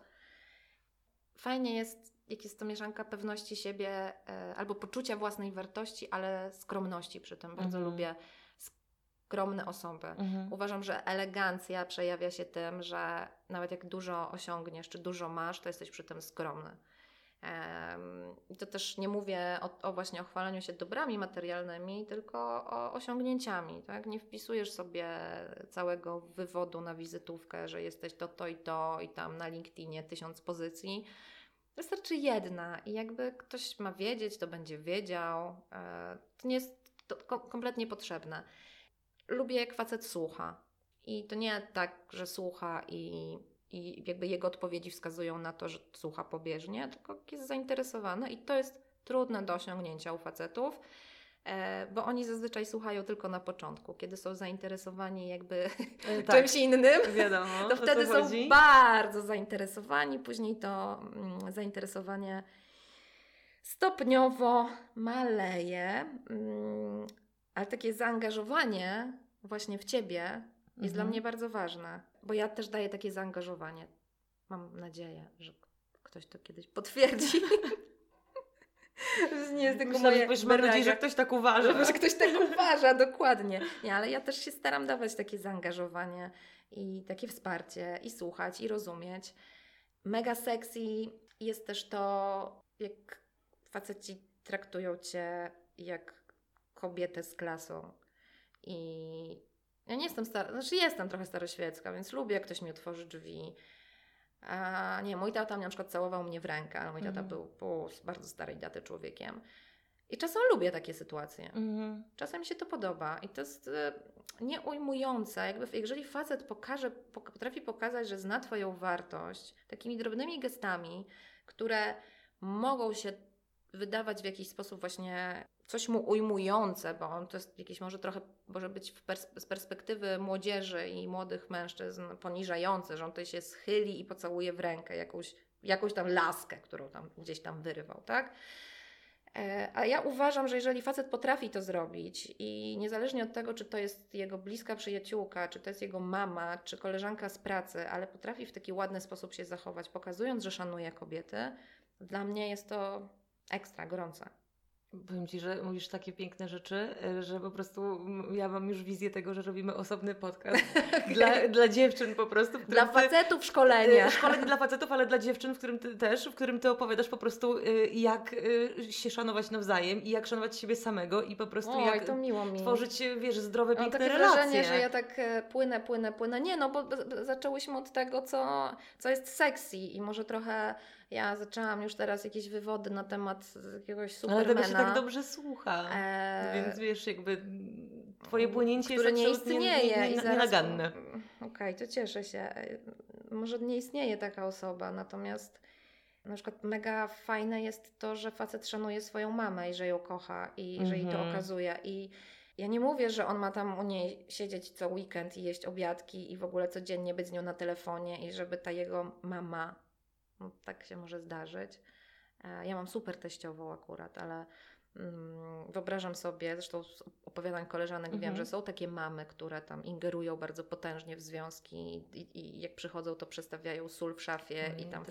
Fajnie jest, jak jest to mieszanka pewności siebie e, albo poczucia własnej wartości, ale skromności przy tym. Bardzo Mhm. lubię skromne osoby. Mhm. Uważam, że elegancja przejawia się tym, że nawet jak dużo osiągniesz, czy dużo masz, to jesteś przy tym skromny. I to też nie mówię o, o właśnie o chwaleniu się dobrami materialnymi, tylko o osiągnięciami. Tak? Nie wpisujesz sobie całego wywodu na wizytówkę, że jesteś to, to i to, i tam na LinkedInie tysiąc pozycji. Wystarczy jedna i jakby ktoś ma wiedzieć, to będzie wiedział. E, To nie jest to ko- kompletnie potrzebne lubię jak facet słucha. I to nie tak, że słucha i, i jakby jego odpowiedzi wskazują na to, że słucha pobieżnie, tylko jest zainteresowany i to jest trudne do osiągnięcia u facetów, bo oni zazwyczaj słuchają tylko na początku, kiedy są zainteresowani jakby E, <laughs> tak, czymś innym. wiadomo, To wtedy są chodzi. bardzo zainteresowani, później to mm, zainteresowanie stopniowo maleje, mm, ale takie zaangażowanie właśnie w ciebie jest dla Mhm. mnie bardzo ważne, bo ja też daję takie zaangażowanie. Mam nadzieję, że ktoś to kiedyś potwierdzi. <laughs> <laughs> Nie jest tylko moje powiesz, mam nadzieję, że ktoś tak uważa. Że ktoś tak <laughs> uważa, dokładnie. Nie, ale ja też się staram dawać takie zaangażowanie i takie wsparcie i słuchać i rozumieć. Mega sexy jest też to, jak faceci traktują cię jak kobietę z klasą. I ja nie jestem stara, znaczy jestem trochę staroświecka, więc lubię, jak ktoś mi otworzy drzwi. A nie, mój tata na przykład całował mnie w rękę, ale mój tata Mhm. był po bardzo starej daty człowiekiem. I czasem lubię takie sytuacje. Mhm. Czasem mi się to podoba i to jest e, nieujmujące. Jakby, jeżeli facet pokaże, pok- potrafi pokazać, że zna Twoją wartość takimi drobnymi gestami, które mogą się wydawać w jakiś sposób właśnie coś mu ujmujące, bo on to jest jakieś może trochę, może być pers- z perspektywy młodzieży i młodych mężczyzn poniżające, że on tutaj się schyli i pocałuje w rękę jakąś, jakąś tam laskę, którą tam gdzieś tam wyrywał, tak? E, a ja uważam, że jeżeli facet potrafi to zrobić i niezależnie od tego, czy to jest jego bliska przyjaciółka, czy to jest jego mama, czy koleżanka z pracy, ale potrafi w taki ładny sposób się zachować, pokazując, że szanuje kobiety, dla mnie jest to ekstra gorące. Powiem Ci, że mówisz takie piękne rzeczy, e, że po prostu ja mam już wizję tego, że robimy osobny podcast <laughs> dla, dla dziewczyn po prostu. Dla facetów szkolenia. E, szkolenie dla facetów, ale dla dziewczyn, w którym ty też, w którym Ty opowiadasz po prostu e, jak się szanować nawzajem i jak szanować siebie samego i po prostu jak to miło mi. tworzyć, wiesz, zdrowe, piękne takie relacje. wrażenie, że ja tak płynę, płynę, płynę. Nie, no bo zaczęłyśmy od tego, co, co jest sexy i może trochę ja zaczęłam już teraz jakieś wywody na temat jakiegoś supermana. Ale tego się tak dobrze słucha. Eee, więc wiesz, jakby twoje płynięcie które jest nie istnieje. Nie, nie, nie, nienaganne. Okej, okay, to cieszę się. Może nie istnieje taka osoba, natomiast na przykład mega fajne jest to, że facet szanuje swoją mamę i że ją kocha i że jej to mhm. okazuje. I ja nie mówię, że on ma tam u niej siedzieć co weekend i jeść obiadki i w ogóle codziennie być z nią na telefonie i żeby ta jego mama no, tak się może zdarzyć. E, ja mam super teściową akurat, ale mm, wyobrażam sobie, zresztą z opowiadań koleżanek mhm. wiem, że są takie mamy, które tam ingerują bardzo potężnie w związki i, i jak przychodzą, to przestawiają sól w szafie no, i tam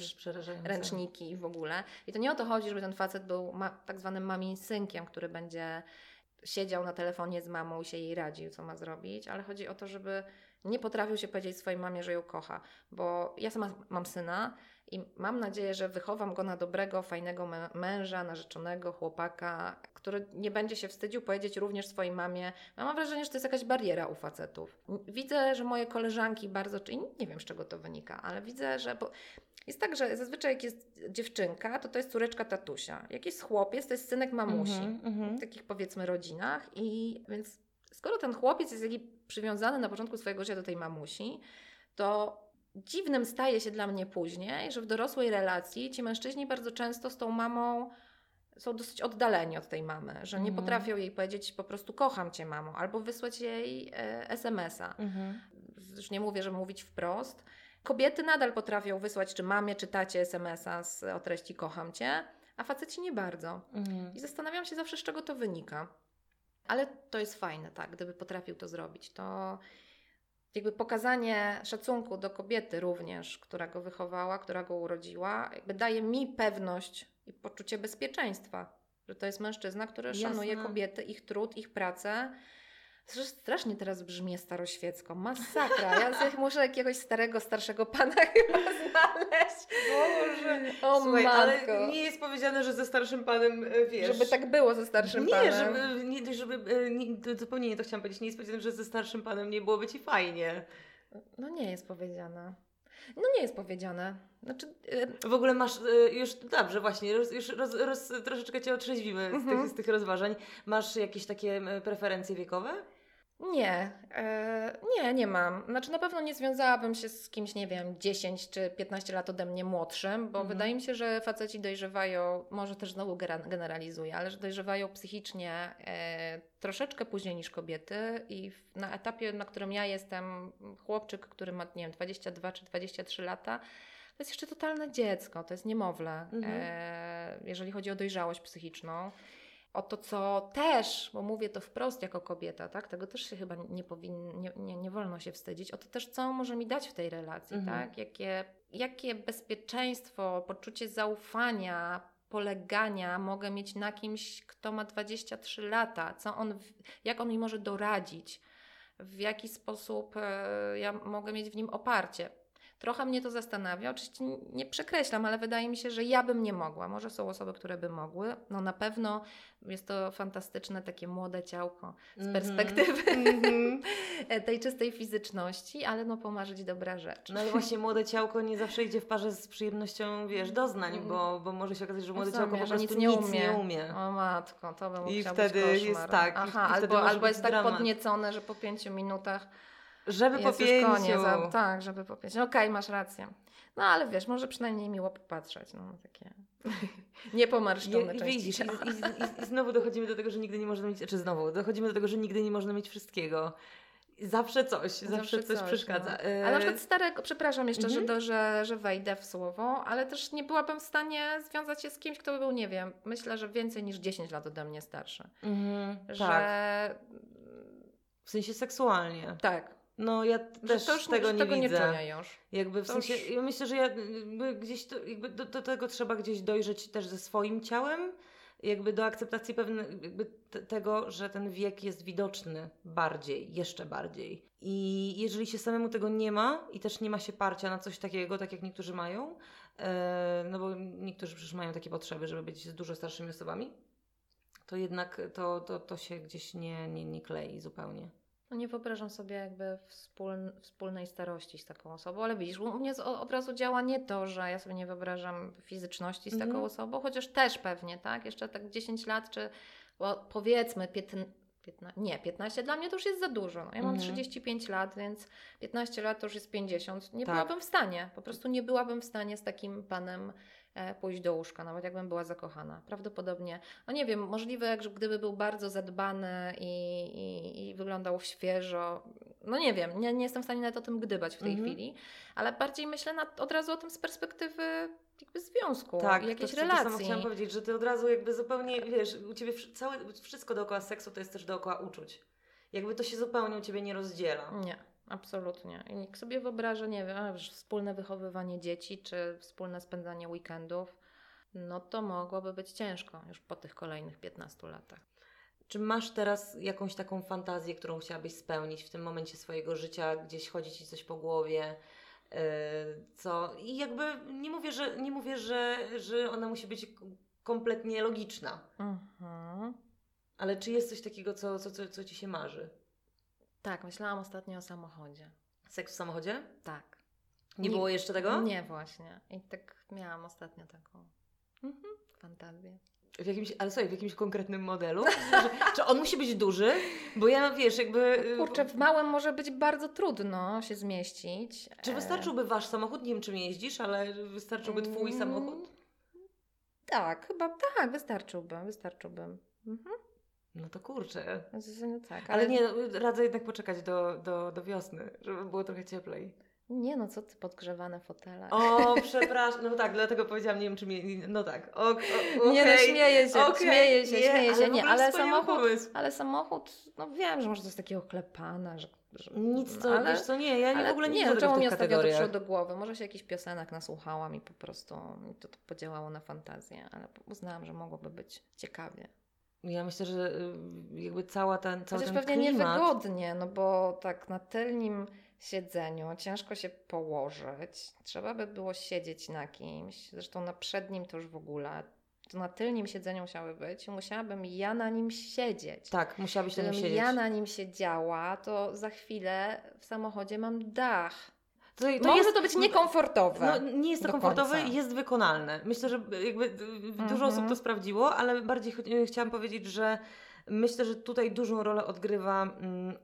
ręczniki i w ogóle. I to nie o to chodzi, żeby ten facet był ma, tak zwanym mamin synkiem, który będzie siedział na telefonie z mamą i się jej radził, co ma zrobić, ale chodzi o to, żeby nie potrafił się powiedzieć swojej mamie, że ją kocha, bo ja sama mam syna i mam nadzieję, że wychowam go na dobrego, fajnego męża, narzeczonego, chłopaka, który nie będzie się wstydził powiedzieć również swojej mamie. Mam wrażenie, że to jest jakaś bariera u facetów. Widzę, że moje koleżanki bardzo, czyli nie wiem z czego to wynika, ale widzę, że. Bo jest tak, że zazwyczaj jak jest dziewczynka, to to jest córeczka tatusia. Jak jest chłopiec, to jest synek mamusi. Mm -hmm, w takich powiedzmy rodzinach. I więc skoro ten chłopiec jest taki przywiązany na początku swojego życia do tej mamusi, to dziwnym staje się dla mnie później, że w dorosłej relacji ci mężczyźni bardzo często z tą mamą są dosyć oddaleni od tej mamy, że nie mhm. potrafią jej powiedzieć po prostu kocham cię mamo, albo wysłać jej e, SMS-a. Mhm. Już nie mówię, że mówić wprost. Kobiety nadal potrafią wysłać czy mamie, czy tacie SMS-a z, o treści kocham cię, a faceci nie bardzo. Mhm. I zastanawiam się zawsze, z czego to wynika. Ale to jest fajne, tak, gdyby potrafił to zrobić. To jakby pokazanie szacunku do kobiety również, która go wychowała, która go urodziła, jakby daje mi pewność i poczucie bezpieczeństwa, że to jest mężczyzna, który Jasne. szanuje kobiety, ich trud, ich pracę Strasznie teraz brzmi staroświecko. Masakra. Ja <laughs> muszę jakiegoś starego, starszego pana <laughs> chyba znaleźć. Boże. O Słuchaj, matko. ale nie jest powiedziane, że ze starszym panem, e, wiesz... Żeby tak było ze starszym nie, panem. Żeby, nie, żeby... E, nie, zupełnie nie to chciałam powiedzieć. Nie jest powiedziane, że ze starszym panem nie byłoby Ci fajnie. No nie jest powiedziane. No nie jest powiedziane. Znaczy, yy... W ogóle masz yy, już, dobrze właśnie, już, już roz, roz, troszeczkę Cię otrzeźwimy z, tych, mhm. z tych rozważań. Masz jakieś takie preferencje wiekowe? Nie, e, nie, nie mam. Znaczy na pewno nie związałabym się z kimś, nie wiem, 10 czy 15 lat ode mnie młodszym, bo mhm. wydaje mi się, że faceci dojrzewają, może też znowu generalizuję, ale że dojrzewają psychicznie e, troszeczkę później niż kobiety i na etapie, na którym ja jestem, chłopczyk, który ma, nie wiem, 22 czy 23 lata, to jest jeszcze totalne dziecko, to jest niemowlę, mhm. e, jeżeli chodzi o dojrzałość psychiczną o to, co też, bo mówię to wprost jako kobieta, tak? Tego też się chyba nie, powin, nie, nie, nie wolno się wstydzić. O to też, co może mi dać w tej relacji, mhm. tak? Jakie, jakie bezpieczeństwo, poczucie zaufania, polegania mogę mieć na kimś, kto ma 23 lata, co on, jak on mi może doradzić, w jaki sposób e, ja mogę mieć w nim oparcie. Trochę mnie to zastanawia. Oczywiście nie przekreślam, ale wydaje mi się, że ja bym nie mogła. Może są osoby, które by mogły. No na pewno jest to fantastyczne takie młode ciałko z -hmm. perspektywy mm -hmm. <laughs> tej czystej fizyczności, ale no pomarzyć dobra rzecz. No ale właśnie młode ciałko nie zawsze idzie w parze z przyjemnością, wiesz, doznań, mm. bo, bo może się okazać, że młode ciałko po prostu nic nie, umie. nie umie. O matko, to by I wtedy jest tak. Aha, albo, albo jest tak tak podniecone, że po pięciu minutach żeby po pięciu. Koniec, a, tak, żeby po pięciu. Okej, okay, masz rację. No ale wiesz, może przynajmniej miło popatrzeć. No, takie <laughs> niepomarszczone I, widzisz, i, i, i, znowu dochodzimy do tego, że nigdy nie można mieć, czy znowu, dochodzimy do tego, że nigdy nie można mieć wszystkiego. Zawsze coś, zawsze, coś, przeszkadza. No. Ale na przykład starego, przepraszam jeszcze, Mhm. że, do, że, że wejdę w słowo, ale też nie byłabym w stanie związać się z kimś, kto by był, nie wiem, myślę, że więcej niż 10 lat ode mnie starszy. Mhm, Że Tak, w sensie seksualnie. tak, No ja też to już tego nie tego nie widzę. czynię już. Jakby w To sensie, już- ja myślę, że ja gdzieś to, jakby do, do tego trzeba gdzieś dojrzeć też ze swoim ciałem, jakby do akceptacji pewne, te, tego, że ten wiek jest widoczny bardziej, jeszcze bardziej. I jeżeli się samemu tego nie ma i też nie ma się parcia na coś takiego, tak jak niektórzy mają, e, no bo niektórzy przecież mają takie potrzeby, żeby być z dużo starszymi osobami, to jednak to, to, to się gdzieś nie, nie, nie klei zupełnie. No nie wyobrażam sobie jakby wspóln, wspólnej starości z taką osobą, ale widzisz, u mnie od razu działa nie to, że ja sobie nie wyobrażam fizyczności z taką Mhm. osobą, chociaż też pewnie, tak? Jeszcze tak 10 lat, czy powiedzmy 15, 15, nie, 15 dla mnie to już jest za dużo. No, ja mam Mhm. 35 lat, więc 15 lat to już jest 50. Nie Tak. byłabym w stanie, po prostu nie byłabym w stanie z takim panem pójść do łóżka, nawet jakbym była zakochana. Prawdopodobnie, no nie wiem, możliwe, gdyby był bardzo zadbany i, i, i wyglądał świeżo, no nie wiem, nie, nie jestem w stanie nawet o tym gdybać w tej Mhm. chwili, ale bardziej myślę nad, od razu o tym z perspektywy jakby związku, Tak, jakiejś to, to, to relacji. chciałam powiedzieć, że ty od razu jakby zupełnie, wiesz, u ciebie całe, wszystko dookoła seksu to jest też dookoła uczuć. Jakby to się zupełnie u ciebie nie rozdziela. Nie, absolutnie. I nikt sobie wyobraża, nie wiem, a, wspólne wychowywanie dzieci, czy wspólne spędzanie weekendów, no to mogłoby być ciężko już po tych kolejnych 15 latach. Czy masz teraz jakąś taką fantazję, którą chciałabyś spełnić w tym momencie swojego życia, gdzieś chodzi ci coś po głowie? yy, Co? I jakby nie mówię, że, nie mówię, że, że ona musi być kompletnie logiczna, Mhm. ale czy jest coś takiego, co, co, co, co ci się marzy? Tak, myślałam ostatnio o samochodzie. Seks w samochodzie? Tak. Nie Nie- było jeszcze tego? Nie, właśnie. I tak miałam ostatnio taką mhm, fantazję. W jakimś, ale słuchaj, w jakimś konkretnym modelu? Że, czy on musi być duży? Bo ja, wiesz, jakby... yy, Kurczę, w małym może być bardzo trudno się zmieścić. Czy E, wystarczyłby wasz samochód? Nie wiem, czym jeździsz, ale wystarczyłby twój Mm, samochód? Tak, chyba tak, wystarczyłby, wystarczyłby. Mhm. No to kurczę. No tak, Ale nie, no, radzę jednak poczekać do, do, do wiosny, żeby było trochę cieplej. Nie no, co ty, podgrzewane fotele. O, <laughs> przepraszam. No tak, dlatego powiedziałam, nie wiem, czy mnie... No tak, o, o, Nie no, śmieję się, okej, śmieję się, nie, śmieję się. ale Nie, ale samochód, pomysł. ale samochód, no wiem, że może to jest takiego klepana, że... że Nic to, ale, wiesz co, nie, ja ale w ogóle nie, nie no, czemu tych ostatnio to przyszło do głowy? Może się jakichś piosenek nasłuchałam i po prostu mi to, to podziałało na fantazję, ale uznałam, że mogłoby być ciekawie. Ja myślę, że y, jakby cała ten, cały Chociaż ten pewnie klimat... niewygodnie, no bo tak na tylnym siedzeniu ciężko się położyć. Trzeba by było siedzieć na kimś. Zresztą na przednim to już w ogóle. To na tylnym siedzeniu musiały być. Musiałabym ja na nim siedzieć. Tak, musiałabyś na nim siedzieć. ja na nim siedziała, to za chwilę w samochodzie mam dach. To, to Może jest, to być niekomfortowe. No, nie jest to komfortowe, końca. jest wykonalne. Myślę, że jakby dużo Mhm. osób to sprawdziło, ale bardziej ch- y, chciałam powiedzieć, że myślę, że tutaj dużą rolę odgrywa, mm,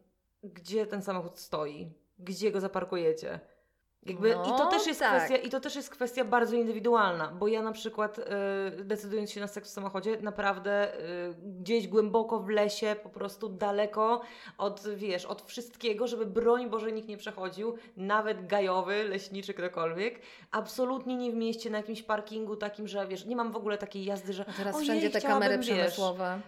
gdzie ten samochód stoi, gdzie go zaparkujecie. Jakby, I to No, też jest tak. kwestia, i to też jest kwestia bardzo indywidualna, bo ja na przykład y, decydując się na seks w samochodzie, naprawdę y, gdzieś głęboko w lesie, po prostu daleko od, wiesz, od wszystkiego, żeby broń Boże nikt nie przechodził, nawet gajowy, leśniczy, ktokolwiek, absolutnie nie w mieście, na jakimś parkingu takim, że wiesz, nie mam w ogóle takiej jazdy, że A teraz ojej, wszędzie te kamery wiesz, przemysłowe.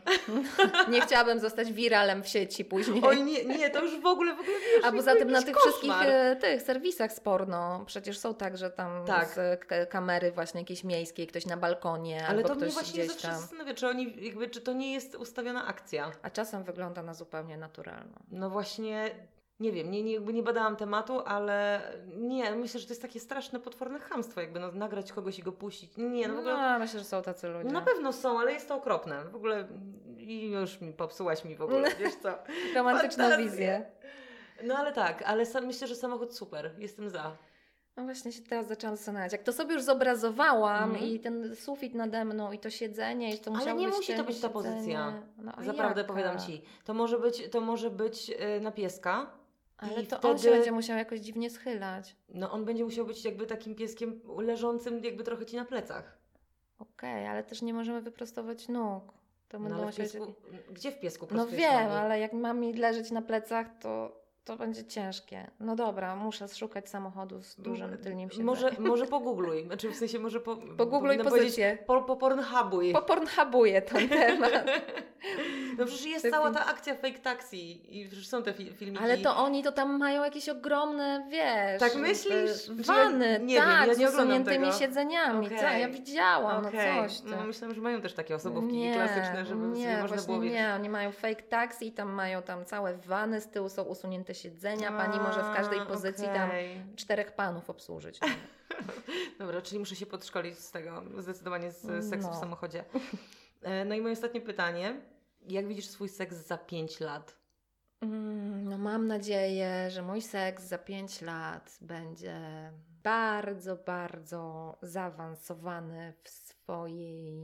<laughs> nie chciałabym zostać wiralem w sieci później. Oj nie, nie, to już w ogóle, w ogóle wiesz, A poza tym na tych wszystkich koszmar. e, tych serwisach sporno przecież są tak, że tam Tak. z, kamery właśnie jakieś miejskie, ktoś na balkonie Ale albo to mnie ktoś właśnie gdzieś zawsze tam. zastanawia, czy oni, jakby, czy to nie jest ustawiona akcja. A czasem wygląda na zupełnie naturalną. No właśnie, nie wiem, nie, nie, jakby nie badałam tematu, ale nie, myślę, że to jest takie straszne, potworne chamstwo, jakby no, nagrać kogoś i go puścić. Nie, no w ogóle... No, myślę, że są tacy ludzie. Na pewno są, ale jest to okropne. W ogóle i już mi popsułaś mi w ogóle, wiesz co? <laughs> Romantyczną wizję. No ale tak, ale sam, myślę, że samochód super, jestem za. No właśnie się teraz zaczęłam zastanawiać. Jak to sobie już zobrazowałam Mhm. i ten sufit nade mną i to siedzenie i to Ale nie musi to być ta pozycja. No, a Naprawdę jaka? powiadam Ci. To może być, to może być yy, na pieska. Ale I to wtedy, on się będzie musiał jakoś dziwnie schylać. No on będzie musiał być jakby takim pieskiem leżącym jakby trochę Ci na plecach. Okej, ale też nie możemy wyprostować nóg. To No, będą piesku, gdzie w piesku No wiem, ale jak mam mi leżeć na plecach, to to będzie ciężkie. No dobra, muszę szukać samochodu z dużym tylnym siedzeniem. Może, <laughs> może pogoogluj, znaczy w sensie może po, Pogoogluj pozycję. Po, po Pornhubuj. Popornhabuję ten temat. <laughs> No przecież jest cała ta akcja fake taxi i przecież są te fi- filmiki. Ale to oni to tam mają jakieś ogromne, wiesz... Tak myślisz? Czy ja Wany, nie wiem, tak, ja z nie oglądam usuniętymi siedzeniami. Co? Ja widziałam, Okej. no coś. No myślałam, że mają też takie osobówki nie, klasyczne, żeby nie, sobie można było wiedzieć. nie, oni mają fake taxi, tam mają tam całe wany, z tyłu są usunięte siedzenia, pani może w każdej A, pozycji tam okej. czterech panów obsłużyć. <laughs> Dobra, czyli muszę się podszkolić z tego, zdecydowanie z seksu w No. samochodzie. E, No i moje ostatnie pytanie. Jak widzisz swój seks za 5 lat? Mm, No mam nadzieję, że mój seks za 5 lat będzie bardzo, bardzo zaawansowany w swojej.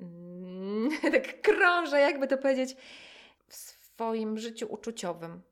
Mm, <laughs> tak krążę, jakby to powiedzieć, w swoim życiu uczuciowym.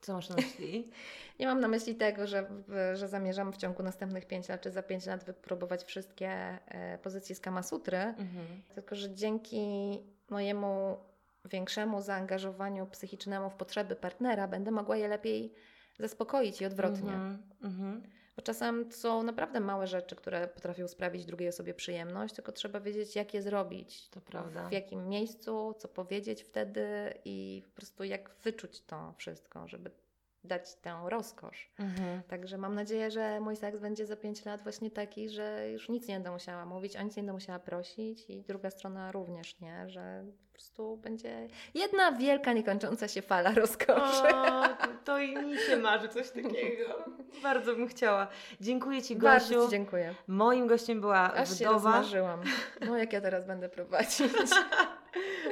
Co masz na myśli? <laughs> Nie mam na myśli tego, że, że zamierzam w ciągu następnych 5 lat czy za 5 lat wypróbować wszystkie e, pozycje z Kama Sutry, mhm. tylko że dzięki mojemu większemu zaangażowaniu psychicznemu w potrzeby partnera będę mogła je lepiej zaspokoić i odwrotnie. Mhm. Mhm. Bo czasem są naprawdę małe rzeczy, które potrafią sprawić drugiej osobie przyjemność, tylko trzeba wiedzieć, jak je zrobić. To prawda. W jakim miejscu, co powiedzieć wtedy i po prostu jak wyczuć to wszystko, żeby dać tę rozkosz. Mhm. Także mam nadzieję, że mój seks będzie za 5 lat właśnie taki, że już nic nie będę musiała mówić, o nic nie będę musiała prosić i druga strona również nie, że po prostu będzie jedna wielka, niekończąca się fala rozkoszy. O, to i mi się marzy coś takiego. Bardzo bym chciała. Dziękuję Ci, Bardzo Gosiu. Ci dziękuję. Moim gościem była Aż się wdowa. rozmarzyłam. No jak ja teraz będę prowadzić? <laughs>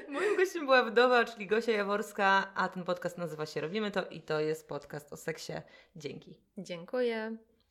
Moim gościem była wdowa, czyli Gosia Jaworska, a ten podcast nazywa się Robimy to i to jest podcast o seksie. Dzięki. Dziękuję.